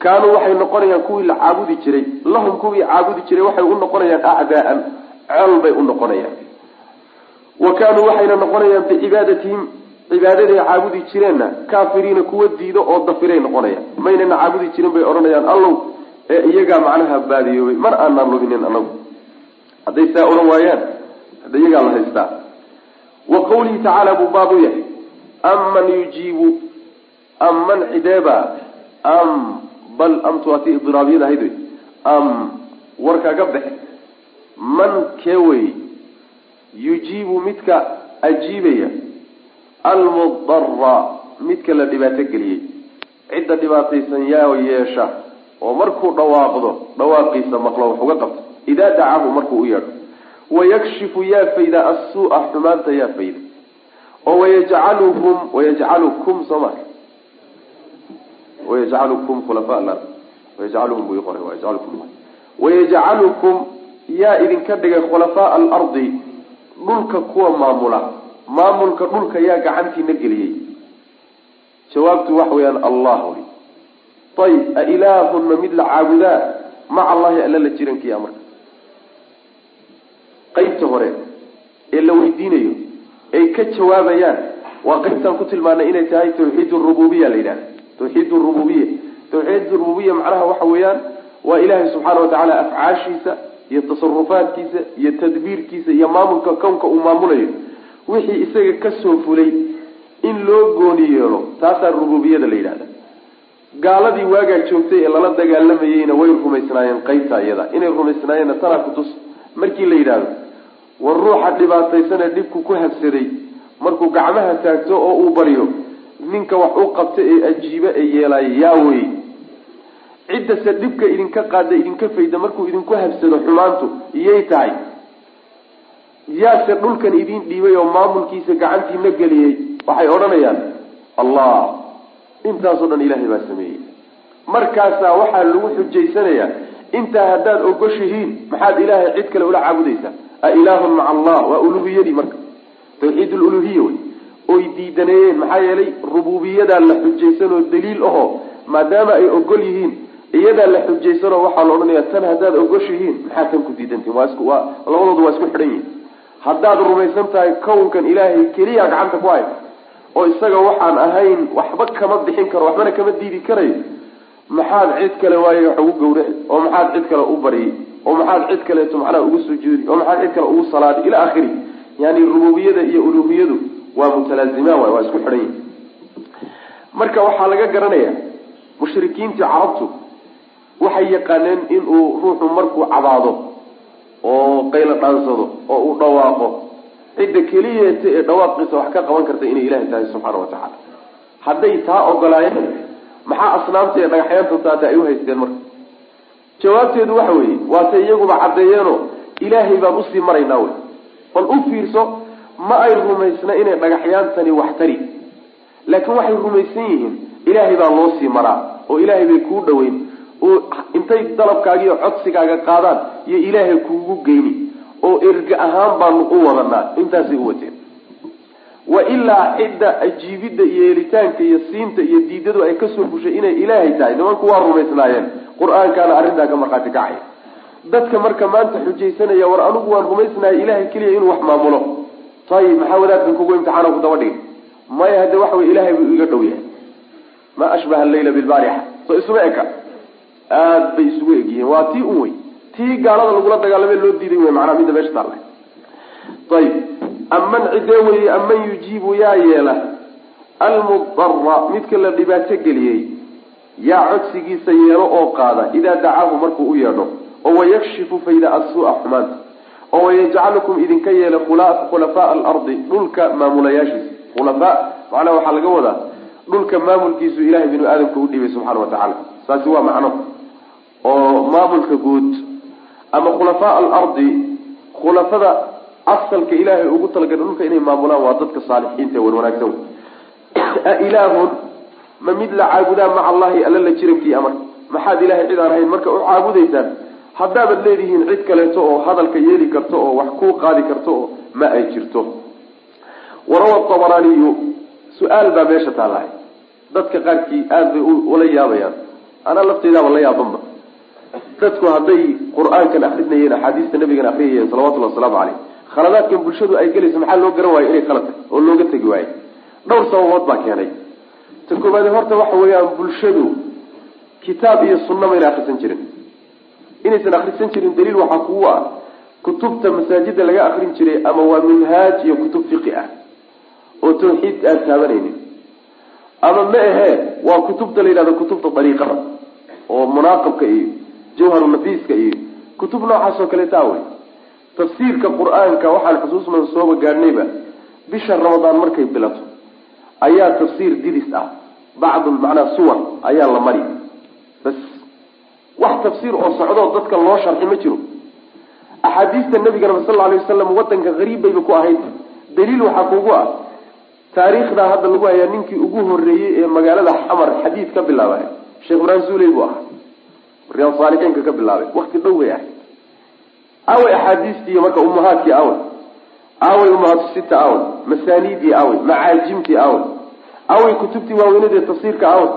kaanuu waxay noqonayaan kuwii la caabudi jiray. Lahum kuwii caabudi jiray waxay u noqonayaan acdaaan col bay u noqonayaan. Wa kaanuu waxayna noqonayaan bicibaadatihim cibaadaday caabudi jireenna kaafiriina kuwa diido oo dafiray noqonayaan. Maynana caabudi jirin bay odhanayaan allow ee iyagaa macnaha baadiyoobay mar aanaan luminin anagu hadday saa odhan waayaan hadda iyagaa la haystaa wa qawlihi tacaala buu baabu yahay. Aman yujiibu amman cideeba am bal amtu ati idraabiyada ahayd wey am warkaga baxe man kee wey? Yujiibu midka ajiibaya. Almudara midka la dhibaato geliyey. Cidda dhibaataysan yaa yeesha. Oo markuu dhawaaqdo dhawaaqiisa maqlo wax uga qabto. Idaa dacaahu markuu u yeedho wayakshifu yaa fayda assuu'a xumaanta yaa fayda oo wayajcaluhum wayajcalukum sooma wayajcalukum khulafaa wayajcaluhum buu iqoray wayajcalukum wayajcalukum yaa idinka dhigay khulafaa alardi dhulka kuwa maamula maamulka dhulka yaa gacantiina geliyey jawaabtu waxa weeyaan allah ayib a ilaahun ma mid la caabudaa maca allahi alla la jirankiya marka qeybta hore ee la weydiinayo ay ka jawaabayaan waa qeybtaan ku tilmaanay inay tahay tawxiid rububiya la yidhahda tawxiid rububiya tawxiid rububiya macnaha waxa weeyaan waa ilaahay subxaana watacaala afcaashiisa iyo tasarufaadkiisa iyo tadbiirkiisa iyo maamulka kownka uu maamulayo. Wixii isaga ka soo fulay in loo gooni yeelo taasaa rububiyada la yidhahda gaaladii waagaa joogtay ee lala dagaalamayeyna way rumaysnaayeen qeybta iyada. Inay rumaysnaayeenna tanaa kutus markii la yidhaahdo war ruuxa dhibaataysanee dhibku ku habsaday markuu gacmaha taagto oo uu baryo ninka wax u qabta ee ajiibe ee yeelaayo yaa wey ciddase dhibka idinka qaada idinka fayda markuu idinku habsado xumaantu iyay tahay. Yaase dhulkan idin dhiibay oo maamulkiisa gacantiina geliyey waxay odhanayaan. Allah intaasoo dhan ilaahay baa sameeyey. Markaasaa waxaa lagu xujaysanayaa intaa haddaad ogoshihiin maxaad ilaahay cid kale ula caabudaysaa a ilaahun maca allah waa uluhiyadii marka. Tawxiid luluhiya wey. Oy diidaneeyeen maxaa yeelay rububiyadaa la xujaysanoo daliil ahoo maadaama ay ogol yihiin iyadaa la xujaysanoo waxaa la odhanaya tan haddaad ogoshihiin maxaa tan ku diidantiin waa isku waa labadoodu waa isku xidhan yihiin haddaad rumaysan tahay kownkan ilaahay keliya gacanta ku hay oo isaga waxaan ahayn waxba kama bixin karo waxbana kama diidi karayo maxaad cid kale waayo wax ugu gawraci oo maxaad cid kale u baryay oo maxaad cid kaleeto macnaha ugu sujuudi oo maxaad cid kale ugu salaadi ila akhiri yani rububiyada iyo uluhiyadu waa mutalaazimaan waay waa isku xidhan yihiin marka waxaa laga garanaya mushrikiintii carabtu waxay yaqaaneen inuu ruuxu markuu cabaado oo qaylo dhaansado oo uu dhawaaqo. Cidda keliyeeta ee dhawaaqiisa wax ka qaban karta inay ilahi tahay subxaana wa tacaala. Hadday taa ogolaayeen maxaa asnaamta ee dhagaxyaanta taata ay u haysteen marka jawaabteedu waxa weeye waatay iyaguba caddeeyeeno ilaahay baan u sii maraynaa wey. Bal u fiirso ma ay rumaysna inay dhagaxyaantani wax tari. Laakiin waxay rumaysan yihiin ilaahay baa loo sii maraa oo ilaahay bay kuu dhaweyn oo intay dalabkaaga iyo codsigaaga qaadaan iyo ilaahay kuugu geyni oo erga ahaan baanu u wadanaa intaasay u wateen. Wa ilaa cidda ajiibidda iyo helitaanka iyo siinta iyo diidadu ay ka soo fushay inay ilaahay tahay nimanku waa rumaysnaayeen qur'aankaana arrintaa ka markhaati kacay. Dadka marka maanta xujaysanaya war anigu waan rumaysnahay ilahay keliya inuu wax maamulo. Ayib maxaa wadaadkan kugu imtixaana ku daba dhigay? Maya hadde waxa wey ilahay buu iga dhow yahay. Ma ashbaha alleyla bilbaarixa. Soo isuma eka. Aada bay isugu egyihiin. Waa tii un wey tii gaalada lagula dagaalamay loo diiday wey macnaa midda meesha taalla ayib aman cidee weye aman yujiibu yaa yeela. Almudara midka la dhibaato geliyey yaa codsigiisa yeelo oo qaada idaa dacaahu markuu u yeedho oo wayakshifu fayda asuu-a xumaanta oo wayajcalukum idinka yeela khulafaa alardi dhulka maamulayaashiisa. Khulafaa macnaha waxaa laga wadaa dhulka maamulkiisu ilahay binu aadamka u dhiibay subxaana wa tacaala. Saasi waa macno. Oo maamulka guud ama khulafaa alardi khulafada asalka ilaahay ugu talagalay dhulka inay maamulaan waa dadka saalixiinta ee wanwanaagsan. Ailaahun ma mid la caabudaa maca allahi alla la jirankii amar. Maxaad ilahay cid aan ahayn marka u caabudaysaan haddaabaad leedihiin cid kaleeto oo hadalka yeeli karto oo wax kuu qaadi karto oo ma ay jirto. Warawa tabaraaniyu su'aal baa meesha taalahay dadka qaarkii aada bay ula yaabayaan. Anaa lafteydaaba la yaabanba. Dadku hadday qur'aankan akrinayeen axaadiista nabigana akriyayeen salawatullhi wasalaamu caleyh khaladaadkan bulshadu ay gelayso maxaa loo garan waayo inay khalad tahay oo looga tegi waayo dhowr sababood baa keenay ta koobaade horta waxa weeyaan bulshadu kitaab iyo sunna mayna akrisan jirin. Inaysan akrisan jirin daliil waxaa kugu ah kutubta masaajida laga akrin jiray ama waa minhaaj iyo kutub fiqi ah oo tawxiid aan taabanaynin. Ama ma ahee waa kutubta la yidhahdo kutubta dariiqada oo munaaqabka iyo jawharu nafiiska iyo kutub noocaas oo kale taa wey. Tafsiirka qur'aanka waxaan xusuusman sooba gaadhnayba bisha ramadaan markay bilato ayaa tafsiir didis ah bacdu macnaa suwar ayaa la mari. Bas wax tafsiir oo socdoo dadka loo sharxi ma jiro. Axaadiista nabigana sal alay wasalam wadanka hariib bayba ku ahayd. Daliil waxaa kugu ah taariikhdaa hadda lagu hayaa ninkii ugu horeeyey ee magaalada xamar xadiid ka bilaabay. Sheekh ibraahim suuley buu ahaa. Riyaad saalixiinka ka bilaabay. Wakti dhow bay ahayd. Awey axaadiistii marka umahaadkii awey awey umahaatu sita awey masaaniidii awey macaajimtii awey awey kutubtii waaweynadee tafsiirka awey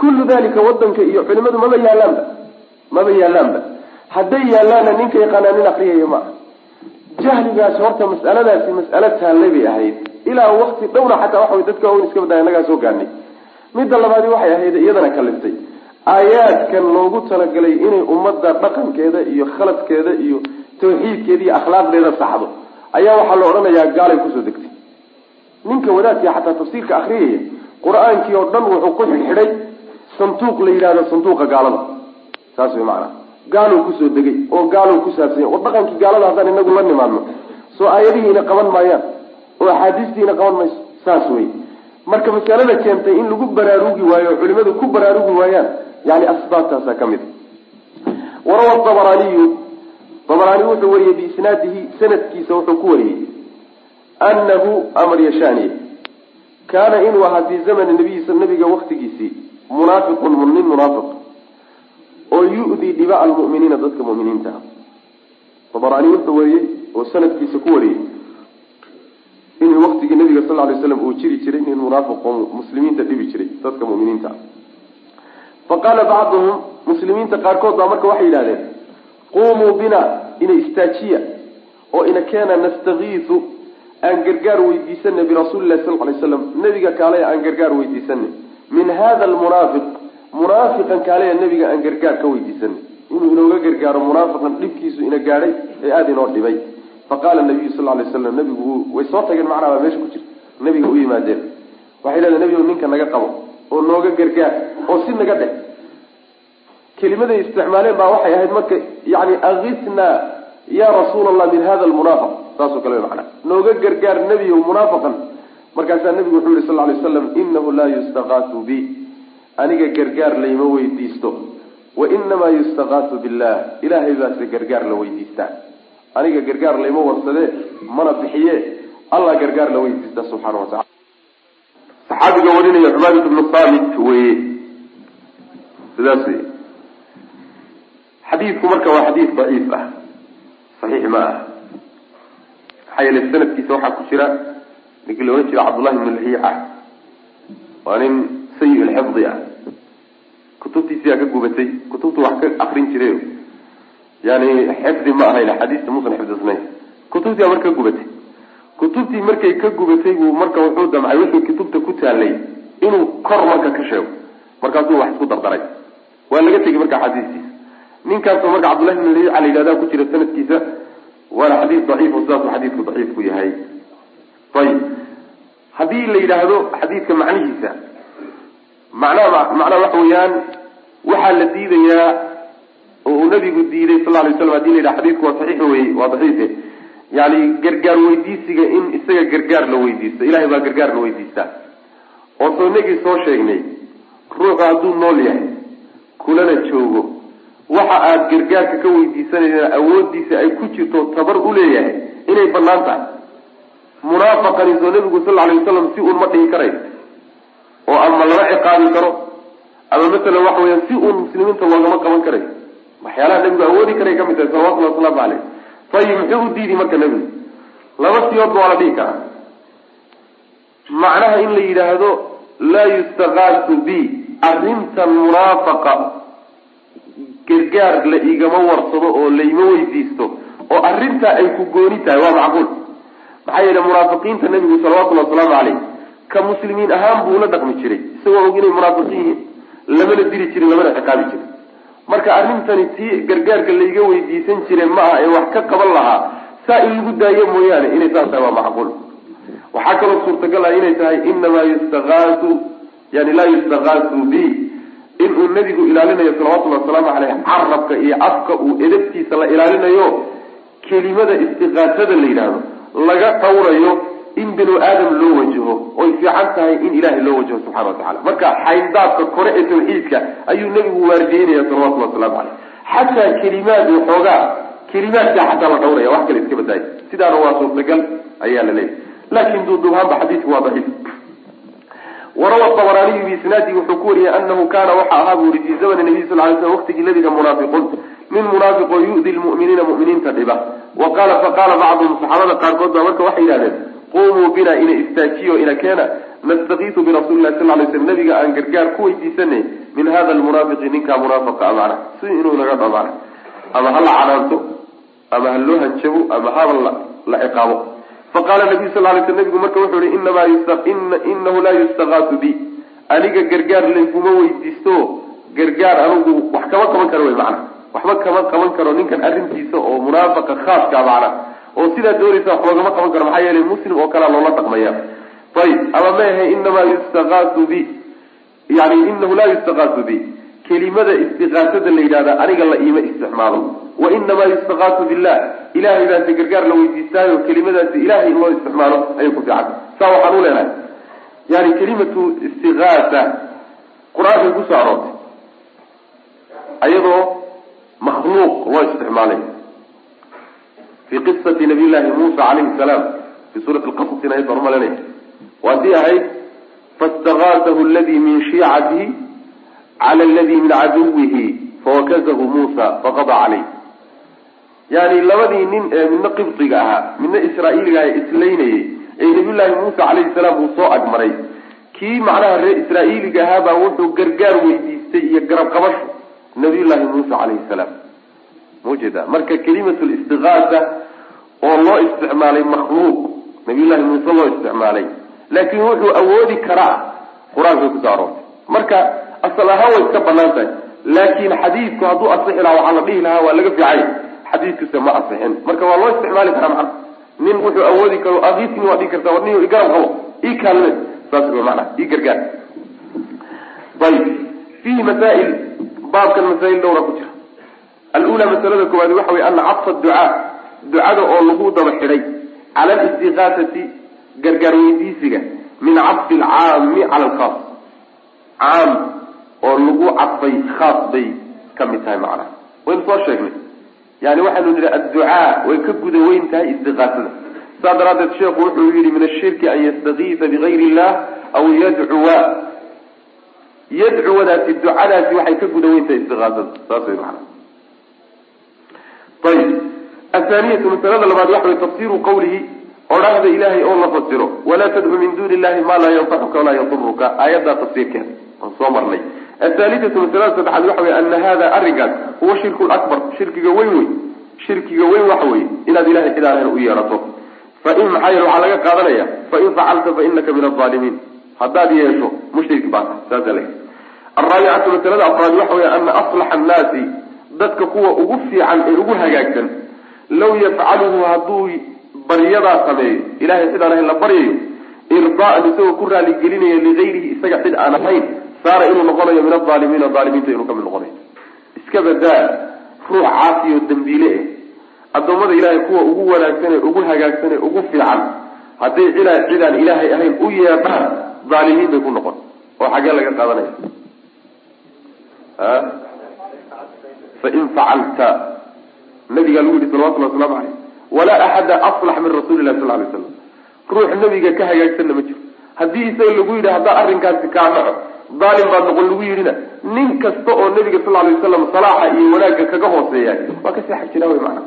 kullu dalika wadanka iyo culimadu maba yaalaanba maba yaalaanba hadday yaalaanna ninka yaqaanaa nin akriyaya ma aha jahligaas horta mas'aladaasi mas'alo taallay bay ahayd ilaa wakti dhowna xataa waxa way dadka waaweyn iska badaya inagaa soo gaarnay midda labaadi waxay ahayd iyadana kaliftay aayaadkan loogu talagalay inay ummadda dhaqankeeda iyo khaladkeeda iyo tawxiidkeeda iyo akhlaaqdeeda saxdo ayaa waxaa la odhanayaa gaalay ku soo degtay ninka wadaadkii xataa tafsiirka akriyaya qur'aankii oo dhan wuxuu ku xidhxidhay sanduuq la yidhahdo sanduuqa gaalada. Saas way macanaha gaaluu ku soo degay oo gaaluu ku saabsanya war dhaqankii gaalada haddaan inagu la nimaadno. Soo aayadihiina qaban maayaan. Oo axaadiistiina qaban mayso saas wey marka masalada keentay in lagu baraarugi waayo o culimadu ku baraarugi waayaan yani asbaabtaasaa ka mid. Warawa abaraaniyu abaraani wuxuu wariyey biisnaadihi sanadkiisa wuxuu ku wariyey anahu amar yashaniye kaana inuu ahaa fii zamani nabiyi nabiga waktigiisii munaafiqun nin munaafiq oo yu-dii dhiba almu'miniina dadka mu'miniinta ah abaraani wuxuu wariyey oo sanadkiisa ku wariyey in waktigii nabiga sal lay slam uu jiri jiray nin munaafiq oo muslimiinta dhibi jiray dadka muminiinta fa qaala bacduhum muslimiinta qaarkood baa marka waxay yidhahdeen qumuu bina ina istaajiya oo ina keena nastakiisu aan gargaar weydiisana birasuuli lahi sal lay slam nabiga kaalaya aan gargaar weydiisana min hada almunaafiq munaafiqan kaalaya nabiga aan gargaar ka weydiisana inuu inooga gargaaro munaafiqan dhibkiisu ina gaadhay ee aada inoo dhibay. Faqaala nabiyu sal lay slam nabigu way soo tageen macnaa baa meesha ku jirta nabiga u yimaadeen. Waxay leedahay nabigu ninka naga qabo oo nooga gargaar oo si naga dheh. Kelimaday isticmaaleen baa waxay ahayd marka yani akisna ya rasuul allah min hada lmunaafiq saasoo kale macnaa. Nooga gargaar nebiyow munaafiqan markaasaa nabigu wuxuu yihi sal lay slam inahu laa yustakaatu bi. Aniga gargaar layma weydiisto. Wa inamaa yustakaatu billah. Ilaahay baase gargaar la weydiistaa. Aniga gargaar layma warsadee mana bixiye. Allah gargaar la weydiista subxaana wa tacala saxaabiga warinaya cubaadatu bnu saamit weye sidaas wey xadiidku marka waa xadiid daciif ah. Saxiix ma ah maxaa yeele sanadkiisa waxaa ku jira ninkii la odhan jira cabdullahi ibnu lahiica waa nin sayi lxifdi ah. Kutubtiisiyaa ka gubatay kutubtu wax ka akrin jiray. Yani xifdi ma ahayn axaadiista muusan xifdisnayn kutubtii marka ka gubatay. Kutubtii markay ka gubatay buu marka wuxuu damcay wixii kutubta ku taalay inuu kor marka ka sheego. Markaasuu wax isku dardaray. Waa laga tegay marka axaadiistiisa ninkaasoo marka cabdullahi ibn lahiica la yidhahda ku jira sanadkiisa waana xadiis daciif oo sidaasuu xadiidku daciifku yahay. Ayib haddii la yidhaahdo xadiidka macnihiisa macnaha macnaha waxa weeyaan waxaa la diidayaa oo uu nabigu diiday sal lay slam haddii la yidhaha xadiidku waa saxiix wey waa daciife yani gargaar weydiisiga in isaga gargaar la weydiisto ilahay baa gargaar la weydiistaa. Oo soo inagii soo sheegnay ruuxu hadduu nool yahay kulana joogo waxa aada gargaarka ka weydiisanaysa awoodiisa ay ku jirto tabar u leeyahay inay bannaan tahay. Munaafaqani soo nabigu sal alay wasalam si uun ma dhihi karayo oo ama lama ciqaabi karo. Ama masalan waxa weya si uun muslimiinta loogama qaban karayo waxyaalaha nabigu awoodi karay ka mid tahay salawatulli wasalaamu caleyh ayib muxuu u diidi marka nebigu? Laba siyoodba waa la dhihi karaa. Macnaha in la yidhaahdo laa yustaqaasu bi arrintan munaafaqa gargaar la igama warsado oo laima weydiisto oo arrintaa ay ku gooni tahay waa macquul. Maxaa yeele munaafiqiinta nebigu salawatullhi wasalaamu caleyh ka muslimiin ahaan buu la dhaqmi jiray isagoo og inay munaafiqiin yihiin lamana diri jirin lamana ciqaabi jirin. Marka arrintani tii gargaarka layga weydiisan jire ma aha ee wax ka qaban lahaa saa in lagu daayo mooyaane inay saas tahay waa macquul. Waxaa kaloo suurtagal ah inay tahay inamaa yustaqaasu yani laa yustaqaasu bi inuu nebigu ilaalinayo salawatullhi wasalaamu caleyh carabka iyo afka uu edabtiisa la ilaalinayo kelimada istiqaasada la yidhaahdo laga dhawrayo in binu aadam loo wajaho oy fiican tahay in ilahay loo wajaho subxana wa tacala marka xayndaabka kore ee tawxiidka ayuu nebigu waardiyeynaya salawatulli waslamu caleyh xataa kelimaad waxoogaa kelimaadkaa xataa la dhawraya wax kale iska badaaya sidaana waa suurtagal ayaa la leeyahy laakin duuduubaanba xadiidku waa daciif warawa abaraaniyu biisnaadihi wuxuu ku wariyey anahu kaana waxa ahaa bu uri fii zamani nabiy sal lay slam waqtigii nabiga munaafiquun min munaafiqoo yu'di lmu'miniina mu'miniinta dhiba. Wa qaala faqaala bacduhum saxaabada qaarkood baa marka waxay yidhahdeen qumuu bina ina istaajiyo ina keena. Nastakiisu birasuli lahi sal lay slam nabiga aan gargaar ku weydiisanay min hada lmunaafiqi ninkaa munaafiqa a macna si inuu naga dho ama ha la canaanto ama ha loo hanjabo ama haba la ciqaabo faqaala nabiyu sal lay sl nabigu marka wuxuu yihi inamaa inahu laa yustaqaasu bi. Aniga gargaar layguma weydiisto gargaar anigu wax kama qaban karo wey macna. Waxba kama qaban karo ninkan arrintiisa oo munaafaqa khaaska macna. Oo sidaa doonaysa wax loogama qaban karo maxaa yeelay muslim oo kalea loola dhaqmaya. Ayib ama maahe inamaa yustaqaasu bi. Yani inahu laa yustaqaasu bi kelimada istiqaasada la yidhahda aniga la iima isticmaalo. Wa inamaa yustaqaasu billah ilahay baase gargaar la weydiistaayo kelimadaasi ilahay in loo isticmaalo ayay ku fiican saa waxaan u leenahay yani kelimatu istiqaasa qur'aankay ku soo aroortay ayadoo makhluuq loo isticmaalay fi qisati nabiy llahi muusa calayhi salaam fi suurati lqasasina ayad baan umalanaya waa tii ahayd faistaqaasahu aladi min shiicatihi cala aladi min caduwihi fawakazahu muusa faqada caleyh yani labadii nin ee midna qibdiga ahaa midna israa'iiliga aha islaynayay ee nabiyullaahi muusa calayhi salaam uu soo agmaray kii macnaha reer israa'iiliga ahaabaa wuxuu gargaar weydiistay iyo garab qabasho nabiyullaahi muusa calayhi salaam maujeeda marka kelimatu listiqaasa oo loo isticmaalay makhluuq nabiyullaahi muuse loo isticmaalay laakiin wuxuu awoodi karaa qur'aankay ku soo aroortay marka asal ahaan way iska bannaan tahay laakin xadiidku hadduu asixi lahaa waxaa la dhihi lahaa waa laga fiicay. Xadiidkuse ma asixin. Marka waa loo isticmaali karaa macna. Nin wuxuu awoodi karo akiisni waa dhihi karta war nin igarab qabo ii kaalme. Saas w mana ii gargaar. Ayib fiihi masaa'il baabkan masaa'il dhowra ku jira. Alula masalada koowaad waxa wey ana cadfa ducaa. Ducada oo lagu daba xidhay cala alistiqaasati gargaar weydiisiga min cadfi alcaami cala alkhaas caam oo lagu cadfay khaas bay ka mid tahay macnaha waynu soo sheegnay. Yani waxaynu nidhi adducaa way ka guda weyn tahay istiqaasada. Saa daraaddeed sheekhu wuxuu yihi min ashirki an yastakiisa bigayri illah aw yadcuwa. Yadcuwadaasi ducadaasi waxay ka guda weyn tahay istiqaasada. Saas way macana ayib athaaniyatu masalada labaad waxa way tafsiru qawlihi odhahda ilaahay oo la fasiro walaa tadcu min duuni illahi maa laa yanfacuka walaa yaduruka aayaddaa tafsiirkeeda aan soo marnay athaalithatu masalada saddexaad waxa wey ana hada arrinkaas huwa shirku lakbar shirkiga weyn wey shirkiga weyn waxa weye inaad ilahay cid aan u yeerato fain maxaa yeele waxaa laga qaadanaya fain facalta fainaka min alaalimiin haddaad yeesho mushrik baa saasa araabicatu masalada afraad waxa wey ana aslaxa annaasi dadka kuwa ugu fiican ee ugu hagaagsan law yafcaluhu hadduu baryadaa sameeyo ilahay cid aan ahayn la baryayo irdaan isagoo ku raaligelinayo ligayrihi isaga cid aan ahayn saara inuu noqonayo min aalimiina aalimiinta inuu ka mid noqonayo iska badaa ruux caasi oo dambiile eh. Addoommada ilaahay kuwa ugu wanaagsan ee ugu hagaagsan ee ugu fiican hadday cila cidaan ilaahay ahayn u yeedhaan dhaalimiin bay ku noqon. Oo xaggee laga qaadanaya. Fain facalta. Nabigaa lagu yihi salawatulli waslamu aleyh walaa axada aslax min rasuuli lahi sal lay slam ruux nabiga ka hagaagsanna ma jiro. Haddii isaga lagu yidhi haddaa arrinkaasi kaa dhaco daalim baad noqon lagu yidhina. Nin kasta oo nabiga sal lay waslam salaaxa iyo wanaagga kaga hooseeya waa ka seexag jira wy maana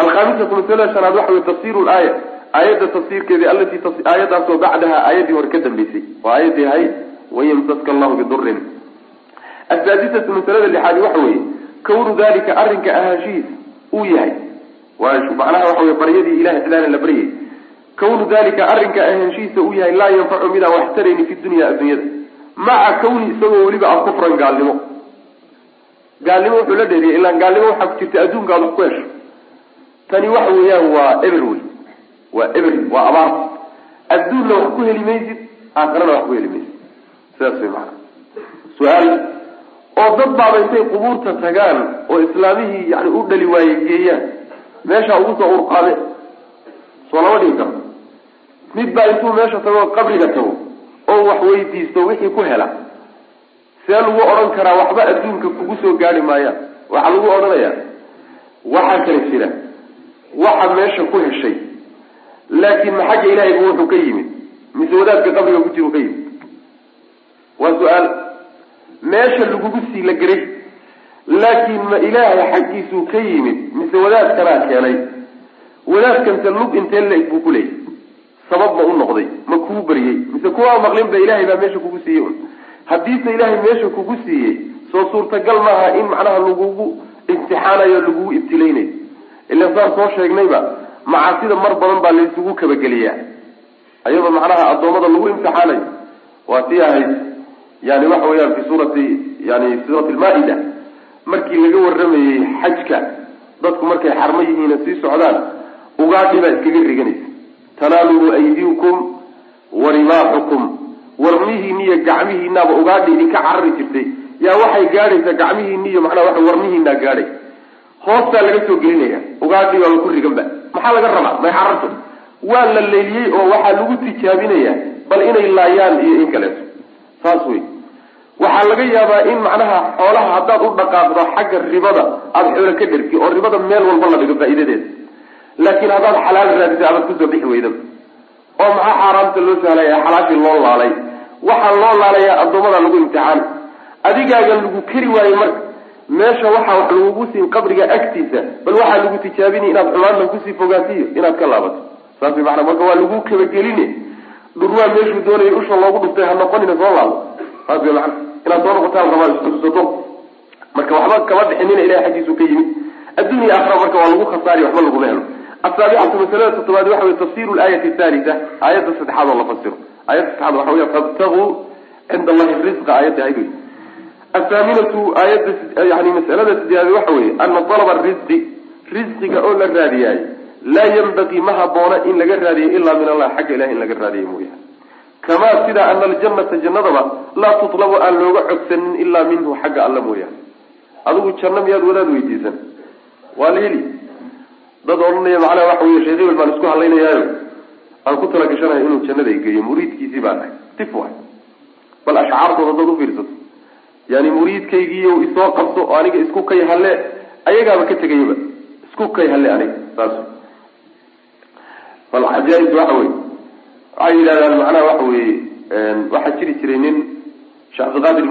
alkhamisatu masalada shanaad waxa wey tafsiru laaya aayadda tafsiirkeedi alatii aayadaasoo bacdaha aayaddii hore ka dambeysay. Waa aayaddii ahayd wayamsaska allahu bidurin. Asaadisatu masalada lixaadi waxa weeye kawnu dalika arrinka ahaanshihiisa uu yahay. Macnaha waxa wey baryadii ilahay cidaana la baryay kawnu dalika arrinka ahaanshihiisa uu yahay laa yanfacu midaan wax tarayni fi dunya addunyada maca kawni isagoo weliba ah kufran gaalnimo. Gaalnimo wuxuu la dheeriyay ilaan gaalnimo waxaa ku jirta adduunka aad wax ku hesho tani waxa weeyaan waa eber wey waa eber waa abaar. Adduunna wax ku heli maysid aakarana wax ku heli maysid. Sidaas way maana su'aal oo dad baaba intay qubuurta tagaan oo islaamihii yani u dhali waaye geeyaan meesha ugu soo urqaade soo lama dhigi karo. Mid baa intuu meesha tago qabriga tago oo wax weydiisto wixii ku hela. See lagu odhan karaa waxba adduunka kugu soo gaari maayaan waxaa lagu odhanayaa. Waxaa kala jira. Waxa meesha ku heshay. Laakiin ma xagga ilahayba wuxuu ka yimid? Mise wadaadka qabriga ku jiru ka yimid? Waa su'aal. Meesha lagugu sii la geray laakiin ma ilaahay xaggiisuu ka yimid. Mise wadaadkanaa keenay. Wadaadkanse lug intee la-eg buu ku leeyay sabab ma u noqday ma kuu baryey mise kuwaa maqlinba ilaahay baa meesha kugu siiyey un. Haddiise ilaahay meesha kugu siiyey soo suurtagal maaha in macnaha lagugu imtixaanayo lagugu ibtilaynayo ilan saan soo sheegnayba macaasida mar badan baa laysugu kabageliyaa. Ayadoo macnaha addoommada lagu imtixaanayo waa tii ahayd yani waxa weeyaan fi suurati yani suurati lmaa-ida markii laga waramayey xajka dadku markay xarmo yihiina sii socdaan ugaadhi baa iskaga riganaysa tanaaluu aydiikum wa rimaaxukum warmihiini iyo gacmihiinaaba ugaadhi idinka carari jirtay. Yaa waxay gaadhaysaa gacmihiini iyo macnaha waa warmihiinaa gaadhay. Hoostaa laga soo gelinaya. Ugaadhi baaba ku riganba. Maxaa laga rabaa? May cararto. Waa la leyliyey oo waxaa lagu tijaabinaya bal inay laayaan iyo in kaleeto saas wey waxaa laga yaabaa in macnaha xoolaha haddaad u dhaqaaqdo xagga ribada aada xoolo ka dhergi oo ribada meel walba la dhigo faa'iidadeeda laakiin haddaad xalaal raadisay abaad ku soo bixi weydaba oo maxaa xaaraamta loo sahlaya xalaashii loo laalay. Waxaa loo laalayaa addoommada lagu imtixaan. Adigaaga lagu keri waayo marka meesha waxaa wax lagugu siin qabriga agtiisa bal waxaa lagu tijaabinay inaad xumaantan ku sii fogaatiyo inaad ka laabato. Saas way maanaa marka waa lagu kabageline. Dhurwaa meeshuu doonaya usha loogu dhuftay ha noqonina soo laabo. Saas maana inaad soo noqotaan rabaa isxusato marka waxba kama bixinina ilahay xaggiisu ka yimid. Adduun iyo marka waa lagu khasaariy waxba laguma helo asaabicatu masalada toddobaad waxa wey tafsiru aayadda saddexaad oo la fasiro aayadda saddexaad waxa weya fabtaguu cinda allahi risqa aayadda ahayd wey athaaminatu aayadda yani masalada sideedaad waxa weeye ana dalaba risqi risqiga oo la raadiyaayo laa yanbagii ma haboona in laga raadiyo ilaa min allah xagga ilahi in laga raadiyo mooyaane kamaa sida ana aljannata jannadaba laa tutlabu aan looga codsanin ilaa minhu xagga alla mooyaane adigu janno miyaad wadaad weydiisan waa la heli dad odhanaya macnaha waxa wey sheekh hebel baan isku hadlaynayaayo aan ku talagashanayo inuu jannada geeyo muriidkiisii baan ahay. Tif waay. Bal ashcaartooda dad ufiirsato yani muriidkaygiiyo isoo qabto oo aniga isku kay halle ayagaaba ka tegayaba. Isku kay halle aniga saas. Bal cajaa-is waxa wey waxay yidhahdaan macnaha waxa weye waxaa jiri jiray nin sheekh cabdiqaadir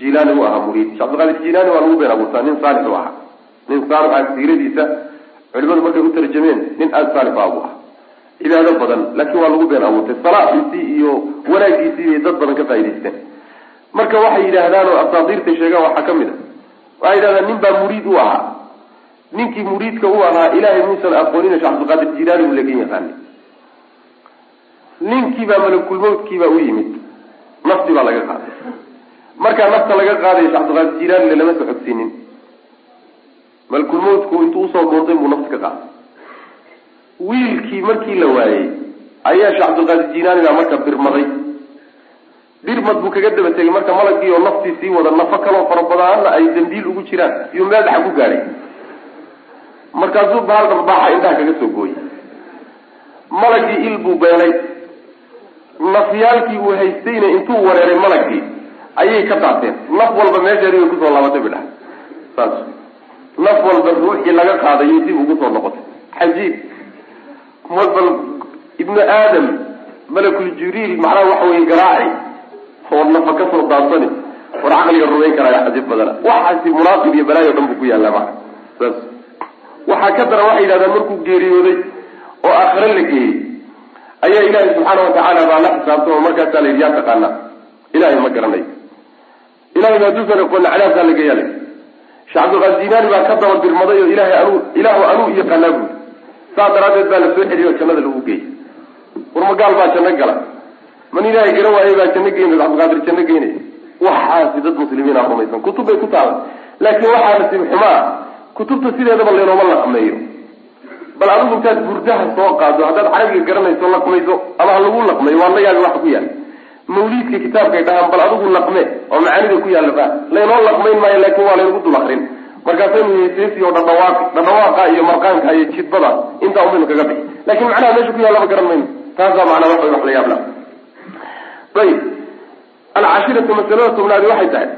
jilaani u ahaa muriid. Shekh cabdiqaadir jilaani waa lagu been abuurtaa nin saalix u ahaa. Nin saalix siiradiisa culimadu markay u tarjameen nin aada saalix a buu ahaa cibaado badan laakiin waa lagu been abuurtay salaaxiisii iyo wanaagiisii bay dad badan ka faa'idaysteen marka waxay yidhaahdaan oo asaadiirtay sheegaan waxaa ka mid a waxay yidhahdaan nin baa muriid u ahaa. Ninkii muriidka u ahaa ilaahay muusan aqoonina sheekh cabdilqaadir jilaani buu lagan yaqaanay. Ninkiibaa malakulmawdkiibaa u yimid. Nafti baa laga qaaday. Markaa nafta laga qaadayo sheekh cabdilqaadir jilaanile lama soo malakulmawdku intuu u soo dhoontay buu nafta ka qaaday. Wiilkii markii la waayey ayaa sheekh cabdilqaadir jilaani baa marka birmaday. Birmad buu kaga daba tegay marka malagii oo naftii sii wada nafo kaloo fara badana ay dambiil ugu jiraan iyuu meel dhaxa ku gaadhay markaasuu bahal darbaaxa indhaha kaga soo gooyey malagii il buu beenay. Nafyaalkii uu haystayna intuu wareeray malagii ayay ka daateen. Naf walba meesheedi way ku soo laabatay bidhaha saas naf walba ruuxii laga qaadayo dib ugu soo noqotay. Xajiib bal ibnu aadam malakul jibriil macnaha waxa weye garaaci oo nafa ka soo daadsani war caqliga rumayn karaayo xajiib badana. Waxaasi munaaqib iyo balaayo dhan buu ku yaallaa maa saas. Waxaa ka daran waxay yidhahdaan markuu geeriyooday oo aakhire la geeyey ayaa ilaahay subxaana watacaala baa la xisaabtay oo markaasaa la yidhi yaa taqaanaa ilahay ma garanayo ilahay baa duusan aqoona cadaabkaa la geeyaa la sheekh cabdilqaadir jinaani baa ka daba dirmaday oo ilahay anuu ilaahu anuu yaqaanaa buuri saa daraaddeed baa la soo oo jannada lagu geeyey. Warmagaal baa janno gala? Man ilaahay garan waayay baa janno geynay cabdilqaadir janno geynaya waxaasi dad muslimiin a rumaysan. Kutub bay ku taala laakiin waxaa nasiib xumaa kutubta sideedaba laynooma laqmeeyo. Bal adigu intaad burdaha soo qaado haddaad carabiga garanayso laqmayso ama ha lagu laqmeeyo waa la yaabi waxa ku yaalla mawliidka kitaabkay dhahaan bal adigu laqme oo macaanida ku yaalla ba laynoo laqmayn maayo laakiin waa laynagu dul akrin markaasaynu heeseesi oo dhadhawaaq dhadhawaaqa iyo marqaanka iyo jidbada intaa umaynu kaga bixi laakiin macnaha meesha ku yaallaba garan mayno. Taasaa macnaa wax wax la yaabla. Ayib. Alcashiratu masalada tobnaadi waxay tahay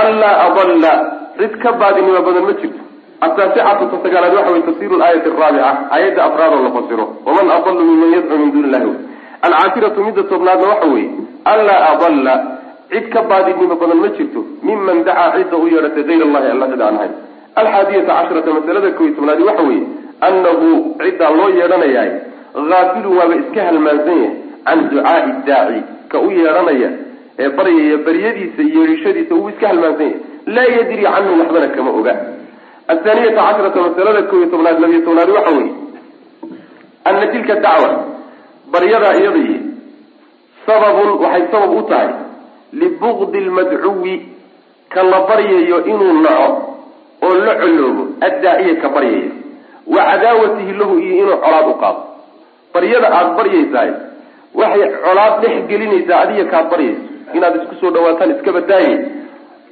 anlaa adalla cid ka baadinimo badan ma jirto. Ataasicatu ta sagaalaad waxa wey tafsiru laayati araabica aayadda afraad oo la fasiro. Waman adalu minman yadcuu min duni illahi alcaashiratu midda tobnaadna waxa weeye anlaa adalla cid ka baadinimo badan ma jirto miman dacaa cidda u yeedhatay gayr allahi alla cid aan ahayn. Alxaadiyata casharata masalada kow iyo tobnaadi waxa weeye annahu ciddaa loo yeedhanayaay haafilu waaba iska halmaansan yahay can ducaai daaci ka u yeedhanaya ee baryaya baryadiisa yeedhishadiisa uu iska halmaansan yahay. Laa yadri canhu waxbana kama oga. Athaaniyata casharata masalada kow iyo tobnaad labiyo tobnaadi waxa weeye ana tilka dacwa baryadaa iyadii sababun waxay sabab u tahay libugdi lmadcuwi ka la baryayo inuu naco oo la coloobo addaaciya ka baryaya wa cadaawatihi lahu iyo inuu colaad u qaado. Baryada aada baryaysaay waxay colaad dhex gelinaysaa adiga kaad baryayso inaad isku soo dhawaataan iska badaaye.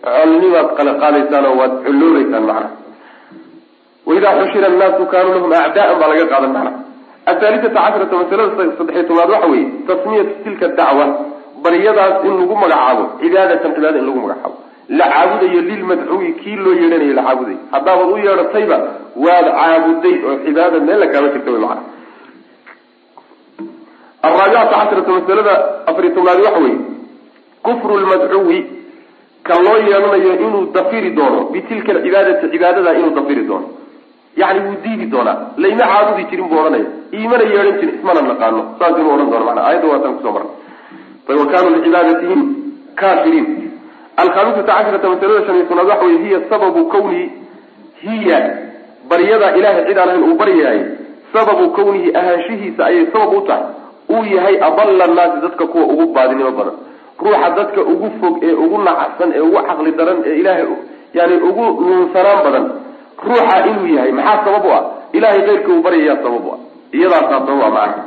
Colnibaad qala qaadaysaan oo waad coloobaysaan macnaha waidaa xushira annaasu kaanuu lahum acdaaan baa laga qaadan macnaha athaalithata casharata masalada saddexiy tobnaad waxa weeye tasmiyatu tilka dacwa baryadaas in lagu magacaabo cibaadatan cibaada in lagu magacaabo la caabudayo lilmadcuwi kii loo yeedhanayo la caabudayo haddaabaad u yeedhatayba waad caabuday oo cibaada meel la kaama jirta wy macana araabicata casharata masalada afariy tobnaadi waxa weeye kufru lmadcuwi kan loo yeedhanayo inuu dafiri doono bitilka alcibaadati cibaadada inuu dafiri doono yani wuu diidi doonaa. Layma caabudi jirin buu odhanaya. Iimana yeedhan jirin ismana naqaano. Saas inuu odhan doono mana ayadda waataan ku soo marnay. Wa kanuu licibadatihim kafiriin alkhamisata casharata masalada shan iyo tobnaad waxa weye hiya sababu kawnihi hiya baryada ilahay cid aan ahayn uu baryahay sababu kawnihi ahaanshihiisa ayay sabab u tahay. Uu yahay adalla naasi dadka kuwa ugu baadinimo badan. Ruuxa dadka ugu fog ee ugu nacsan ee ugu caqli daran ee ilaahay yani ugu nuunsanaan badan ruuxa inuu yahay. Maxaa sabab u ah? Ilahay keyrka uu baryayaa sabab u ah. Iyadaasaa sabab a macana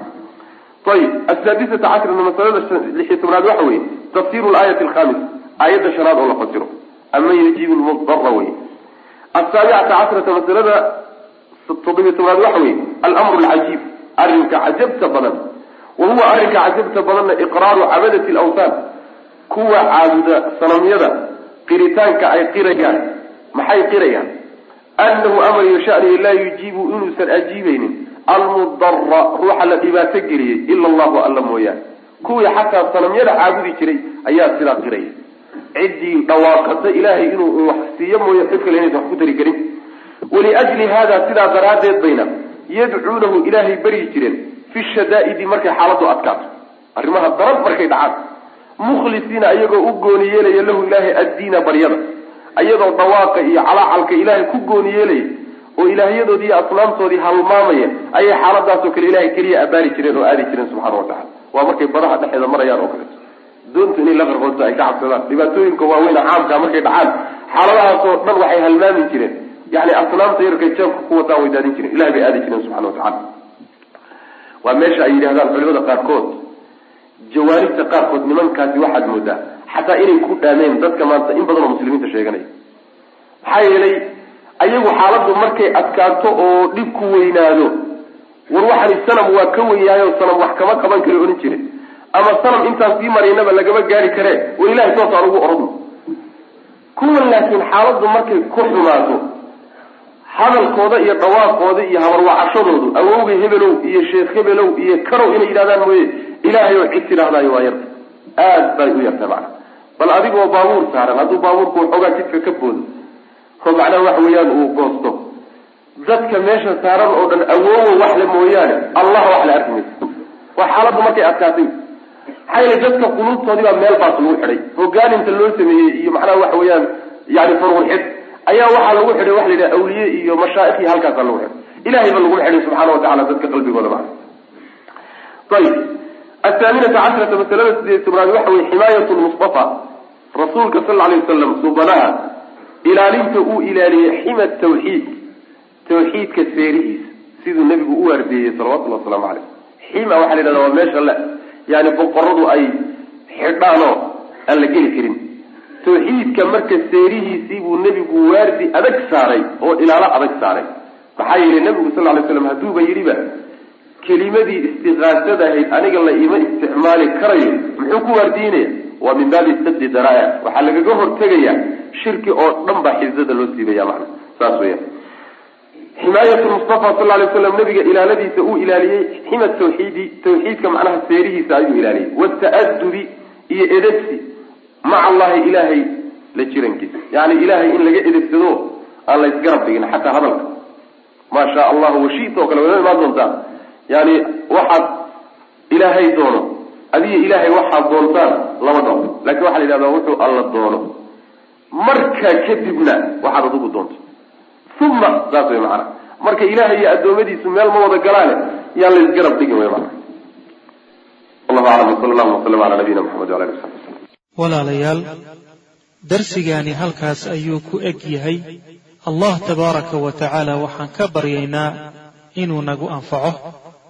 ayib asaadisata cashrata masalada lixiy tobnaad waxa weeye tafsiru laayati alkhamis aayadda shanaad oo la fasiro. Aman yajiibu lmudara wey asaabicata cashrata masalada toddobiy tobnaad waxa weeye almru alcajiib arrinka cajabta badan. Wa huwa arrinka cajabta badanna iqraaru cabadati lawthan kuwa caabuda sanamyada qiritaanka ay qirayaan. Maxay qirayaan anahu amariyo shanihi laa yujiibu inuusan ajiibaynin almudara ruuxa la dhibaato geliyey ila allahu alla mooyaane kuwii xataa sanamyada caabudi jiray ayaa sidaa qiraya ciddii dhawaaqata ilaahay inuu wax siiyo mooye cid kale inaysan wax ku tari karin waliajli hada sidaa daraaddeed bayna yadcuunahu ilaahay baryi jireen fi shadaa'idi markay xaaladdu adkaato arrimaha daran markay dhacaan mukhlisiina ayagoo u gooni yeelaya lahu ilaahay addiina baryada ayadoo dawaaqa iyo calaacalka ilaahay ku gooni yeelaya oo ilaahyadoodii iyo asnaamtoodii halmaamaya ayay xaaladaasoo kale ilahay keliya abaari jireen oo aadi jireen subxana wa tacala waa markay badaha dhexeeda marayaan oo kaleeto doontu inay la qarqoonto ay ka cabsadaan. Dhibaatooyinka waaweyna caamka markay dhacaan xaaladahaasoo dhan waxay halmaami jireen. Yani asnaamta yarkay jeebka ku wataan way daadin jireen. Ilahay bay aadi jireen subxana wa tacala waa meesha ay yidhahdaan culimada qaarkood jawaanibta qaarkood nimankaasi waxaad moodaa xataa inay ku dhaameen dadka maanta in badan oo muslimiinta sheeganaya maxaa yeelay ayagu xaaladdu markay adkaato oo dhib ku weynaado war waxani sanam waa ka weynaayo sanam wax kama qaban kari odhan jire ama sanam intaan sii maraynaba lagama gaari karee war ilahay toos aan ugu oradno kuwan laakiin xaaladdu markay ku xumaato hadalkooda iyo dhawaaqooda iyo habarwacashadoodu awowga hebelow iyo sheekh hebelow iyo karow inay yidhahdaan mooye ilaahay oo cid tidhahdaayo waa yarta. Aad bay u yarta macna bal adigoo baabuur saaran hadduu baabuurku waxoogaa jidka ka boodo oo macnaha waxa weeyaan uu goosto. Dadka meesha saaran oo dhan awoowo waxle mooyaane allah wax la arki maysa waa xaaladdu markay adkaatay maxaa yeele dadka quluubtoodii baa meel baas lagu xidhay. Hogaaninta loo sameeyey iyo macnaha waxa weeyaan yani furur xid ayaa waxaa lagu xidhay waxa la yidhaha awliye iyo mashaa'ikh iyo halkaasaa lagu xidhay. Ilahay ba laguma xidhay subxana watacala dadka qalbigooda maa ayib athaaminata cashrata masalada sideed tobnaad waxa weye ximaayat lmustafa rasuulka sal alay wasalam subanaha ilaalinta uu ilaaliyey xima tawxiid tawxiidka seerihiisa siduu nebigu u waardeeyey salawatullhi wasalaamu caleyh xima waxaa la yidhahda waa meesha le yani boqoradu ay xidhaanoo aan la geli karin. Tawxiidka marka seerihiisii buu nebigu waardi adag saaray oo ilaalo adag saaray. Maxaa yeelay nebigu sal ly slam hadduuba yidhiba kelimadii istiqaasada ahayd aniga la ima isticmaali karayo muxuu ku waardiinaya waa min baabi sadi daraa waxaa lagaga hortegaya shirki oo dhan baa xizada loo siibaya mana saas weya ximaayat mustafa sal lay slam nabiga ilaaladiisa uu ilaaliyey xima tawxiidi tawxiidka macnaha seerihiisa ayuu ilaaliyey. Wata'adubi iyo edegsi maca allahi ilaahay la jirankiisa. Yani ilahay in laga edegsado aan la isgarab dhigin xataa hadalka. Maa shaa allahu washita oo kale wayna imaan doontaa yani waxaad ilaahay doono adiga ilaahay waxaad doontaan lama dhao laakiin waxaa la yidhahdaa wuxuu alla doono. Markaa kadibna waxaad adigu doonto. Uma saas way macana. Marka ilahay iyo adoomadiisu meel ma wada galaane yaan la isgarab dhigin way mana wallahu aclam wsala allahu wasalam ala nabiyina maxamed wala ali wasabi wasalam walaalayaal darsigaani halkaas ayuu ku eg yahay. Allah tabaaraka wa tacaala waxaan ka baryaynaa inuu nagu anfaco